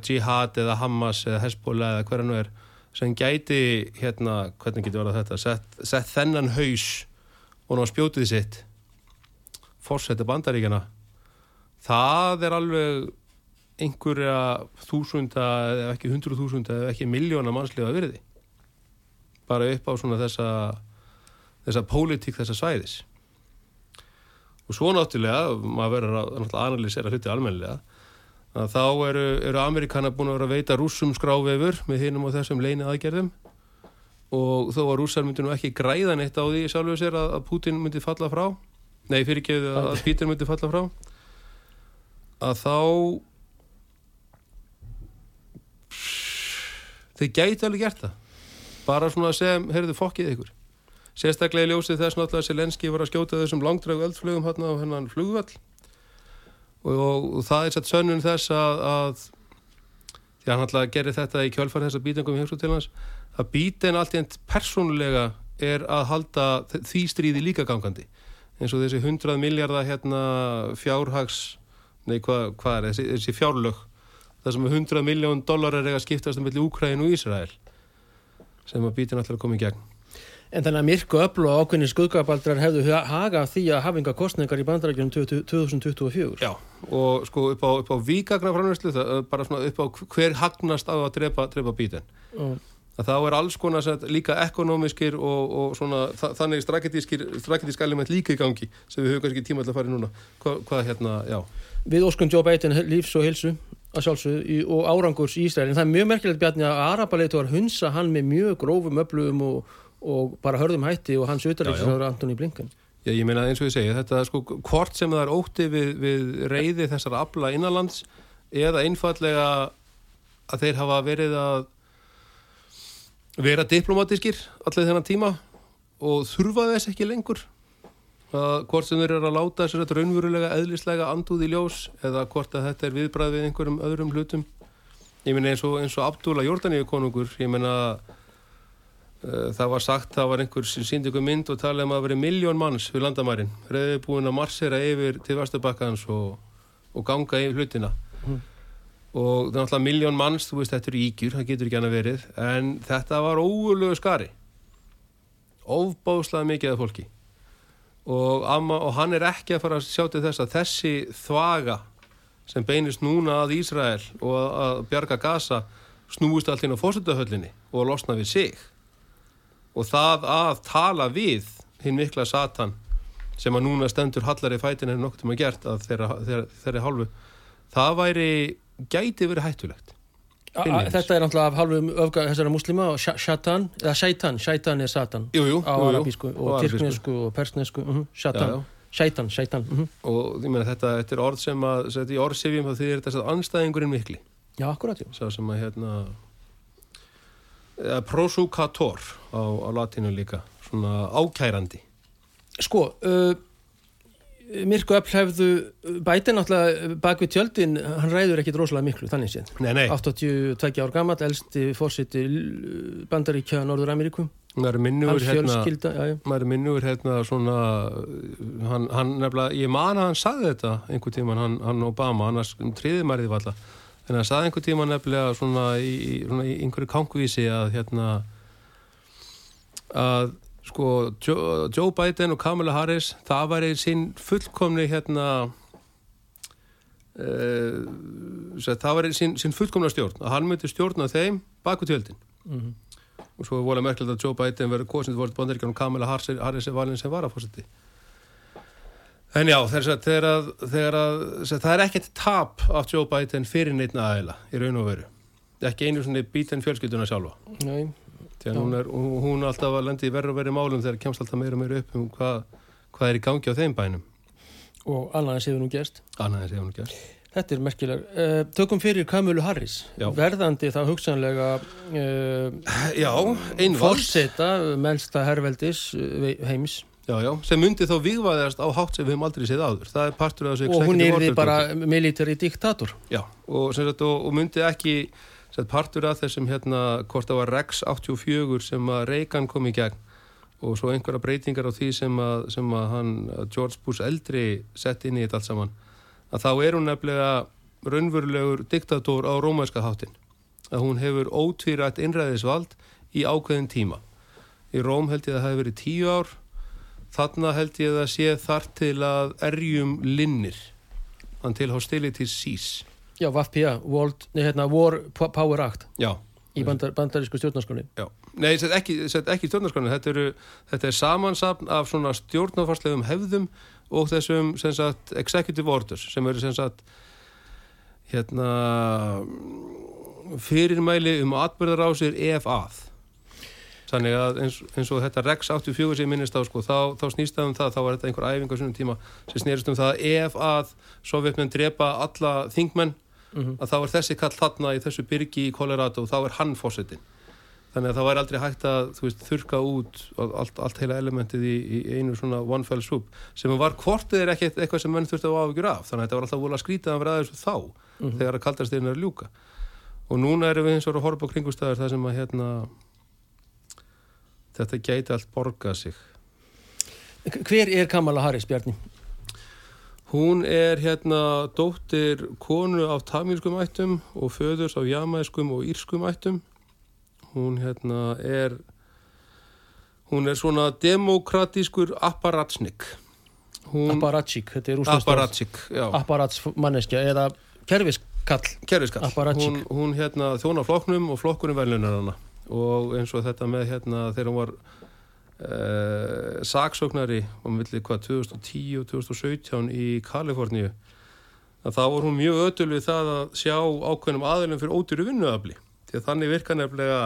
jihad eða Hamas eða Hezbollah eða hverja nú er sem gæti hérna, hvernig getur verið þetta, sett, sett þennan haus og ná spjótið sitt fórsetta bandaríkjana það er alveg einhverja þúsunda eða ekki hundru þúsunda eða ekki miljóna mannslega virði. Bara upp á svona þessa þessa pólitík þessa svæðis. Og svo náttúrulega maður verður að, analýsera hluti almenlega að þá eru, eru Amerikana búin að vera að veita rúsum skrávefur með hinnum og þessum leini aðgerðum og þó að rússar myndi nú ekki græðan eitt á því sjálfur sér að, að Putin myndi falla frá nei fyrirgeðu að, að Pítur myndi falla frá að þá þeir gæti alveg gert það. Bara svona sem, heyrðu fokkið ykkur. Sérstaklega í ljósið þess náttúrulega að Selenski var að skjóta þessum langdragu eldflugum hérna á hennan flugvall og, það er satt sönnun þess að, að því hann alltaf gerir þetta í kjölfar þess að býtengum í heimsku til hans að býten allt í enn persónulega er að halda því stríði líka gangandi. Eins og þessi 100 miljardar hérna fjárhags nei hvað hva er þessi, þessi fjárlög? Það sem er 100 miljón dólar er að skiptast um milli Úkræn og Ísrael sem að býten alltaf komið gegn En þannig að myrku öll og ákveðni skuðgabaldrar hefðu haga því að hafa enga kostningar í bandarækjunum 2024. Já, og sko upp á, á víkagna framværslu, bara svona upp á hver hagnast á að drepa, drepa bíten. Mm. Þá er alls konar líka ekonomiskir og, og svona, þannig strategisk element líka í gangi sem við höfum kannski tíma til að fara í núna. Hva, hvað hérna, já. Við óskum Joe Biden lífs og hilsu að sjálfsögðu og árangurs í Ísrael en það er mjög merkilegt bjarni að Arapaleitur hunsa hann með mjög grófum öflugum og og bara hörðum hætti og hans auðarriksraður Antoni Blinken. Já, ég meina eins og ég segi, þetta er sko hvort sem það er ótti við, við reyði þessar abla innanlands eða einfallega að þeir hafa verið að vera diplomatískir allir þennan tíma og þurfa þess ekki lengur. Að hvort sem þeir eru að láta þess að raunverulega eðlislega anduð í ljós eða hvort að þetta er viðbræð við einhverjum öðrum hlutum. Ég meina eins og, og Abdúla Jórdaníu konungur, ég meina Eh, Það var sagt, það var einhver sem síndi ykkur mynd og talaði um að það veri miljón manns við landamærin. Reyði búin að marsera yfir til Vestubakkans og, og ganga yfir hlutina. Og það er náttúrulega miljón manns, þú veist, þetta eru ígjur, það getur ekki annað verið. En þetta var óulegu skari. Óbáðslega mikið af fólki. Og, amma, og hann er ekki að fara að sjá til þess að þessi þvaga sem beinist núna að Ísrael og að, bjarga Gaza snúist allt inn á fósundahöllinni og að losna við sig og það að tala við hinn mikla Satan sem að núna stendur hallari fætin en nokkuð um að gert að þeirra, þeirra, þeirra hálfu það væri gæti verið hættulegt. A- a-. Þetta er náttúrulega af hálfum öfga þessara muslima og sha- shatan, eða shaitan, shaitan er satan. Jú, jú, á arabísku og tyrknesku og persnesku, uh Já, shatan, já. shaitan, shaitan uh og ég meina þetta, þetta er orð sem að þetta í orðsifjum þá þýðir þetta að anstæðingurinn mikli. Já, akkurat, já sá sem að hérna prosukator á, á latinu líka svona ákærandi. Sko, uh, Mirko Öll hefðu bæti náttúrulega bak við tjöldin, hann ræður ekkit rosalega miklu, þannig séð. nei, nei, 82 ár gammal, elsti fórsiti Bandaríkja Norður Ameríku, maður hans hérna maður hérna svona hann, hann nefnilega, ég man að hann sagði þetta einhver tíman, hann, hann Obama annars triði maður því valla en hann sagði einhver tíman nefnilega svona í, svona í einhverju kankvísi að hérna að sko Joe, Joe Biden og Kamala Harris það væri sín fullkomni hérna uh, það væri sín, sín fullkomna stjórn að hann myndi stjórna þeim baku tjöldin Mhm. og svo er volið merkilegt að Joe Biden verður kosin til bandaríkjum og Kamala Harris, Harris er valin sem varafósiti en já þegar, að- þegar, að, þegar það er ekkert tap af Joe Biden fyrir neitt aðeila í raun og veru. Ekki einu svona Biden fjölskylduna sjálfa. Nei, að hún er, hún, hún er alltaf að lendi í verður og verið málum þegar kemst alltaf meira og meira upp um hvað, hvað er í gangi á þeim bænum. Og annað en séðu nú gerst. annað en sé hún gerst. Þetta er merkileg. Uh, tökum fyrir Kamulu Harris, Já. verðandi þá hugsanlega uh, já, einvald. fórseta melsta herveldis uh, heims já, já, sem myndi þá vigvaðast á hátt sem við höfum aldrei séð áður það er partur af þessu og hún executive er order bara dóti. military diktator. Já, og, sagt, og, og myndi ekki sagt, partur af þessum hérna, hvort það var Rex 84 sem að Reagan kom í gegn og svo einhverja breytingar á því sem að, sem að hann, George Bush eldri sett inn í þetta allt saman að þá er hún nefnilega raunverulegur diktator á rómænska háttin að hún hefur ótvírætt innræðisvald í ákveðin tíma í Róm held ég að það hefur verið tíu ár þarna held ég að sé þar til að erjum linnir. Hann til hostility cease Já, VAFPA, hérna, War Power Act. Já, í bandar, bandarísku stjórnarskóni. Nei, þetta er ekki, ekki stjórnarskranu, þetta, eru, þetta er samansapn af svona stjórnarfarslegum hefðum og þessum sagt, executive orders sem eru sem sagt hérna fyrirmæli um atbyrðarásir ef að þannig að eins, eins og þetta Rex 84 sem minnist á sko, þá, þá snýst það um það, þá var þetta einhver æfing á svona tíma sem snýrist um það að ef að sovjetmenn drepa alla þingmenn að þá er þessi kall þarna í þessu byrgi í Colorado og þá er hann fósettin þannig að það væri aldrei hægt að veist, þurka út allt, allt heila elementið í, í einu svona one fell swoop sem var hvortið er ekkert eitthvað sem menn þurfti að áhugjur af. Þannig að þetta var alltaf vola skrítið að vera aðeins þá þegar að kaldarstegin er að ljúka. Og núna erum við eins og að horfa á kringustæður það sem að hérna þetta gæti allt borgað sig Hver er Kamala Harris, Bjarni? Hún er hérna dóttir konu af tamílskum ættum og föðurs af jamæskum og írskum ættum. Hún hérna er hún er svona demokratískur apparatsnik. Hún, Apparatchik, þetta er úslandstofn Apparatsik, já. Apparats manneskja eða Kerfiskall. Apparatsik. Hún, hún hérna þjóna flokknum og flokkurinn verðlunar hana. Og eins og þetta með hérna þegar hún var uh, saksóknari á milli hvað 2010 og 2017 í Kaliforníu þá var hún mjög ötul við það að sjá ákveðnum aðilum fyrir ódýru vinnuafli. Því að þannig virka nefnilega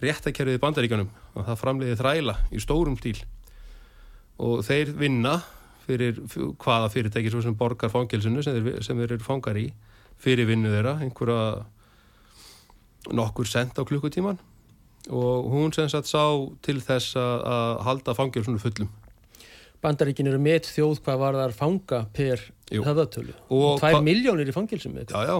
réttakerfið bandaríkanum að það framleiði þræla í stórum stíl. Og þeir vinna fyrir hvaða fyrirtæki svo sem borgar fangilsinu sem þeir, sem þeir eru fangar í fyrir vinnu þeirra einhverja nokkur sent á klukkutíman og hún sem sagt sá til þess að, halda fangilsinu fullum Bandaríkin eru með þjóð hvað var þar fanga per höfðatölu. Og Tvær miljónir í fangilsum. Já, já,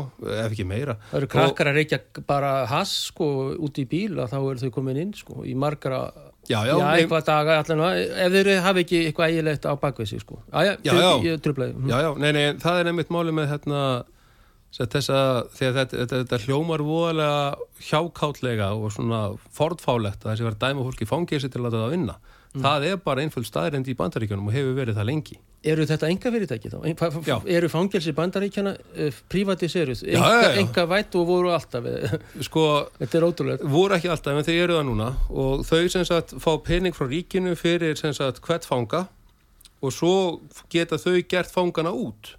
ef ekki meira Það eru krakkar að reykja bara hass sko út í bíl að þá eru þau komin inn sko í margra, Já, já, já, nei- eitthvað daga allan, ef þeir hafa ekki eitthvað ægilegt á bakvið sig sko. Já, já, Já, tröflaði. Já, já, nei, nei, það er nefnitt máli með hérna þessa, þegar þetta, þetta, þetta hljómar voðalega hjákátlega og svona fordfálegt að þessi verið að dæma fólki fangilsi til að það vinna. Það er bara einföld staðrind í bandaríkjunum og hefur verið það lengi. Eru þetta enga fyrirtæki þá? Já. eru fangelsi bandaríkjana uh, privatiseruð? Já, Enga, vætt og voru alltaf eh, *laughs* sko, Þetta er ótrúlega voru ekki alltaf en þau eru það núna. Og þau sem sagt fá pening frá ríkinu fyrir sem sagt hvert fanga og svo geta þau gert fangana út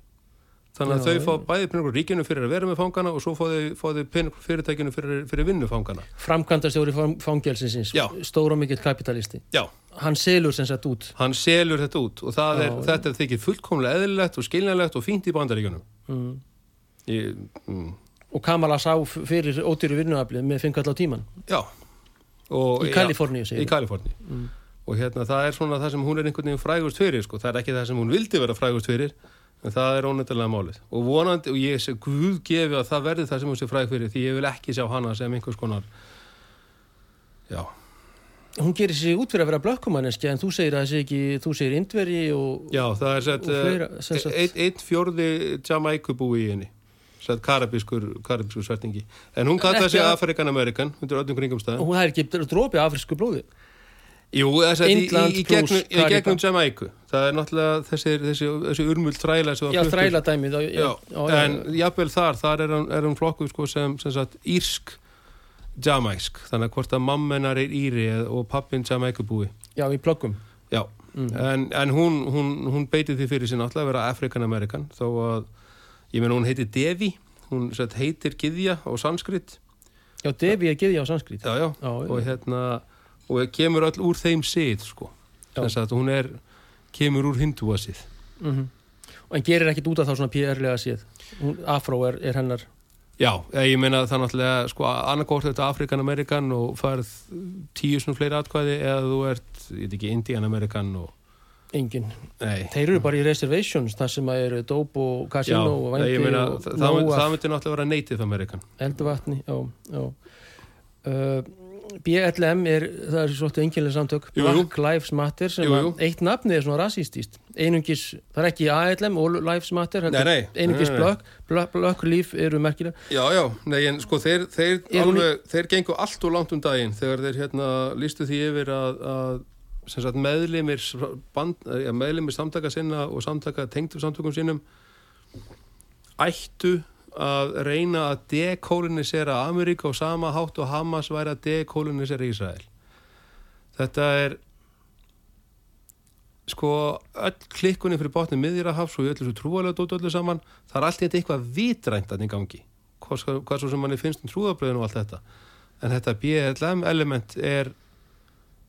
þannig að Já, þau fá bæði pening frá ríkinu fyrir að vera með fangana og svo fá þau, fá þau pening frá fyrirtækinu fyrir, fyrir vinnufangana Framkvæmdastjóri fangelsins stóra mikill kapitalisti. Já, Hann selur sem sagt út. Hann selur þetta út og það er, Já, já. þetta er þykir fullkomlega eðlilegt og skiljanlegt og fínt í bandaríkjunum. Mm. Mm, og Kamala sá fyrir ódýru vinnuaflið með fimmkall á tíman já. Og, í Kaliforníu í Kaliforníu. Og hérna það er svona það sem hún er einhvern veginn frægust fyrir sko. það er ekki það sem hún vildi vera frægust fyrir en það er ónættilega málið. Og vonandi, og ég sé Guð gefi að það verði það sem hún sé fræg fyrir því ég vil ekki sjá hana sem einhvers konar já, Hún gerir sig út fyrir að vera blökkumanneski en þú segir að það sé ekki, þú segir indveri og já það er sett sagt- einn ein fjórði Jamaica búi í henni sett karabískur, karabískur svertingi en hún kallar ekki sig að- Afrikan Amerikan undir öllum kringum og hún er ekki drópi afrisku blóði Jú, þess að í, í, í, gegnum, í Kariba. gegnum Jamaica það er náttúrulega þessi, þessi, þessi urmult þræla Já, þræla dæmið já, Já, já, en jafnvel þar, þar er hann, er hann flokkuð sko sem, sem sagt írsk jamaisk, þannig að hvort að mammenar er íri og pappin jamaikabúi já, í plöggum. Já, en, en hún, hún, hún beitið því fyrir sín alltaf að vera Afrikan-Amerikan þó að, ég meina hún heitir Devi. Hún sagt, heitir Gidja á sanskrit. Já, Devi er giði á já, Já, já. og hérna og kemur öll úr þeim sið sko, þess að hún er kemur úr hindúasið mm En gerir ekkit út af þá svona PR-lega séð Hún- Afró er, er hennar. Já, ég meina það náttúrulega sko annarkort þetta Afrikan-Amerikan og farð tíu svona fleiri atkvæði eða þú ert, ég veit ekki, Indian-Amerikan og, engin. Nei. Þeir eru bara í reservations þar sem að eru dóp og kasino og vændi meina og það, það, myndi, náttúrulega vera Native Amerikan elduvatni Já, já. Uh, BLM er, það er svolítið enginlega samtök Jú, jú. Black Lives Matter sem Jú, eitt nafni er svona rasístíst einungis, það er ekki ALM og Lives Matter Nei, nei. einungis Nei. Black, Black, Black Líf eru merkilega Já, já, nei, en sko þeir, þeir, hún í- alveg, þeir gengu allt og langt um daginn þegar þeir hérna lístu því yfir að, að sem sagt meðlimir band, meðlimir samtaka sinna og samtaka tengdu samtökum sínum ættu að reyna að dekolonisera Ameríka og sama hátt og Hamas væri að dekolonisera Ísrael. Þetta er sko öll klikkunni fyrir botni miðjirahafs og öllu svo trúalega dótt öllu saman það er allt í þetta eitthvað vitrænt að í gangi. Hvað, hvað svo sem manni finnst um trúabröðin og allt þetta. En þetta BLM element er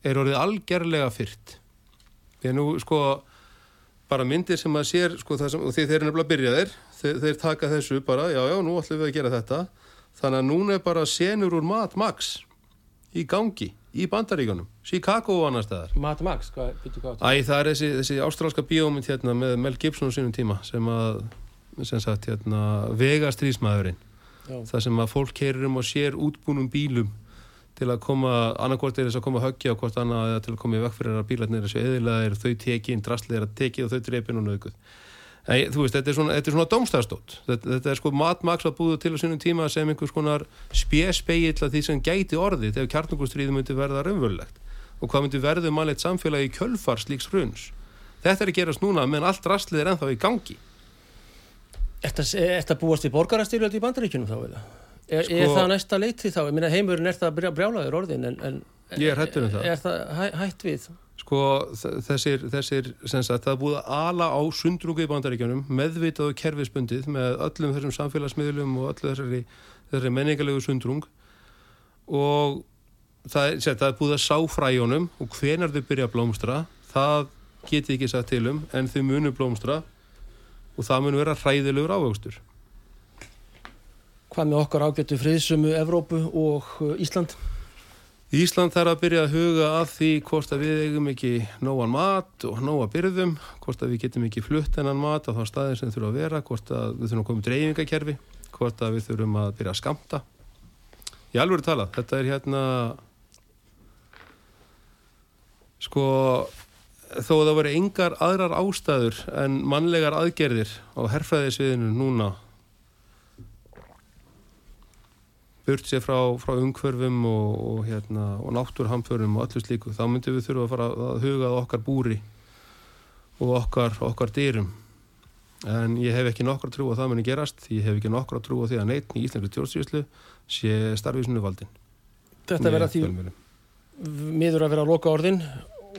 er orðið algerlega fyrt því að nú sko bara myndir sem maður sér sko, það sem, og því þeir eru nefnilega byrjaðir þeir, þeir taka þessu bara, já já, nú ætlum við að gera þetta. Þannig að núna er bara senur úr Mad Max í gangi í bandaríkunum, Chicago og annar staðar. Mad Max, hvað, veitu hvað Æ, það er þessi, þessi ástrálska bíómynd hérna með Mel Gibson á sínum tíma sem að, sem sagt, hérna vega strísmaðurinn, Já. það sem að fólk keirir um og sér útbúnum bílum til að koma, annarkvort er þess að koma að höggja og hvort annað til að koma í vekk fyrir að bílarnir þessu eðilaðir, þau tekin, drastlið er að teki og þau drepin og naukuð Nei, þú veist, þetta er svona, er svona dómstæðstótt þetta, þetta er sko matmaks að búið til á sínum tíma sem einhvers konar spjespeill að því sem gæti orðið þegar kjarnungustriði myndi verða raunvörulegt og hvað myndi verðu mannleitt samfélagi í kjölfar slíks hruns þetta er að gerast núna menn allt rastlið er ennþá í gangi Er þetta búast í borgarastyrjöld í bandaríkjunum þá eða? Er, Sko- er það næsta leiti þá? Ég meina heimurinn er það brjá- brjálaður orðin en, en er hræddur um það. Er það hæ, hætt við? Sko þessir, þessir sagt, það er búið að ala á sundrungu í bandaríkjunum meðvitað og kerfisbundið með öllum þessum samfélagsmiðlum og öllu þessari, þessari menningarlegu sundrung og það er, sér, það er búið að sá fræjónum og hvenar þau byrja að blómstra það geti ekki sagt til um en þau munu blómstra og það mun vera hræðilegur ávöxtur Hvað með okkar ágættu friðsömu Evrópu og uh, Ísland? Ísland þarf að byrja að huga að því hvort að við eigum ekki nógan mat og nóga byrðum, hvort að við getum ekki flutt hennan mat á þá staðin sem þurfa að vera, hvort að við þurfum að koma í dreifingakerfi, hvort að við þurfum að byrja að skamta. Ég alveg er talað, þetta er hérna, sko, þó að það voru engar aðrar ástæður en mannlegar aðgerðir á herfræðisviðinu núna burt sér frá, frá umhverfum og, og, hérna, og náttúrhamförum og öllu slíku, þá myndum við þurfa að fara að huga okkar búri og okkar, okkar dyrum. En ég hef ekki nokkra trú að það muni gerast ég hef ekki nokkra trú að því að neitt í Íslandri tjórnsýslu sé starfísinu valdin Þetta verða því miður að vera að loka orðin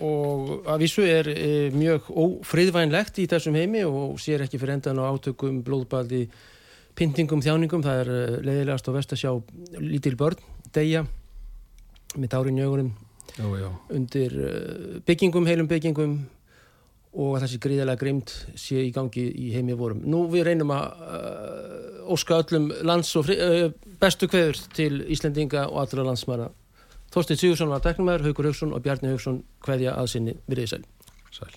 og að vísu er e, mjög ófriðvænlegt í þessum heimi og sér ekki fyrir endan á átökum, blóðbaldi pyntingum, þjáningum, það er eh, leiðilegast og vest að sjá lítil börn deyja með dárin í augunum já, já. undir eh, byggingum, heilum byggingum og að þessi gríðilega greimt sé í gangi í heimi vorum. Nú við reynum að uh, óska öllum lands og fri, uh, bestu kveður til Íslendinga og allra landsmæra. Þorstein Sigursson var teknumæður, Haugur Haugsson og Bjarni Haugsson kveðja að sinni við reyðsæl. Sæl.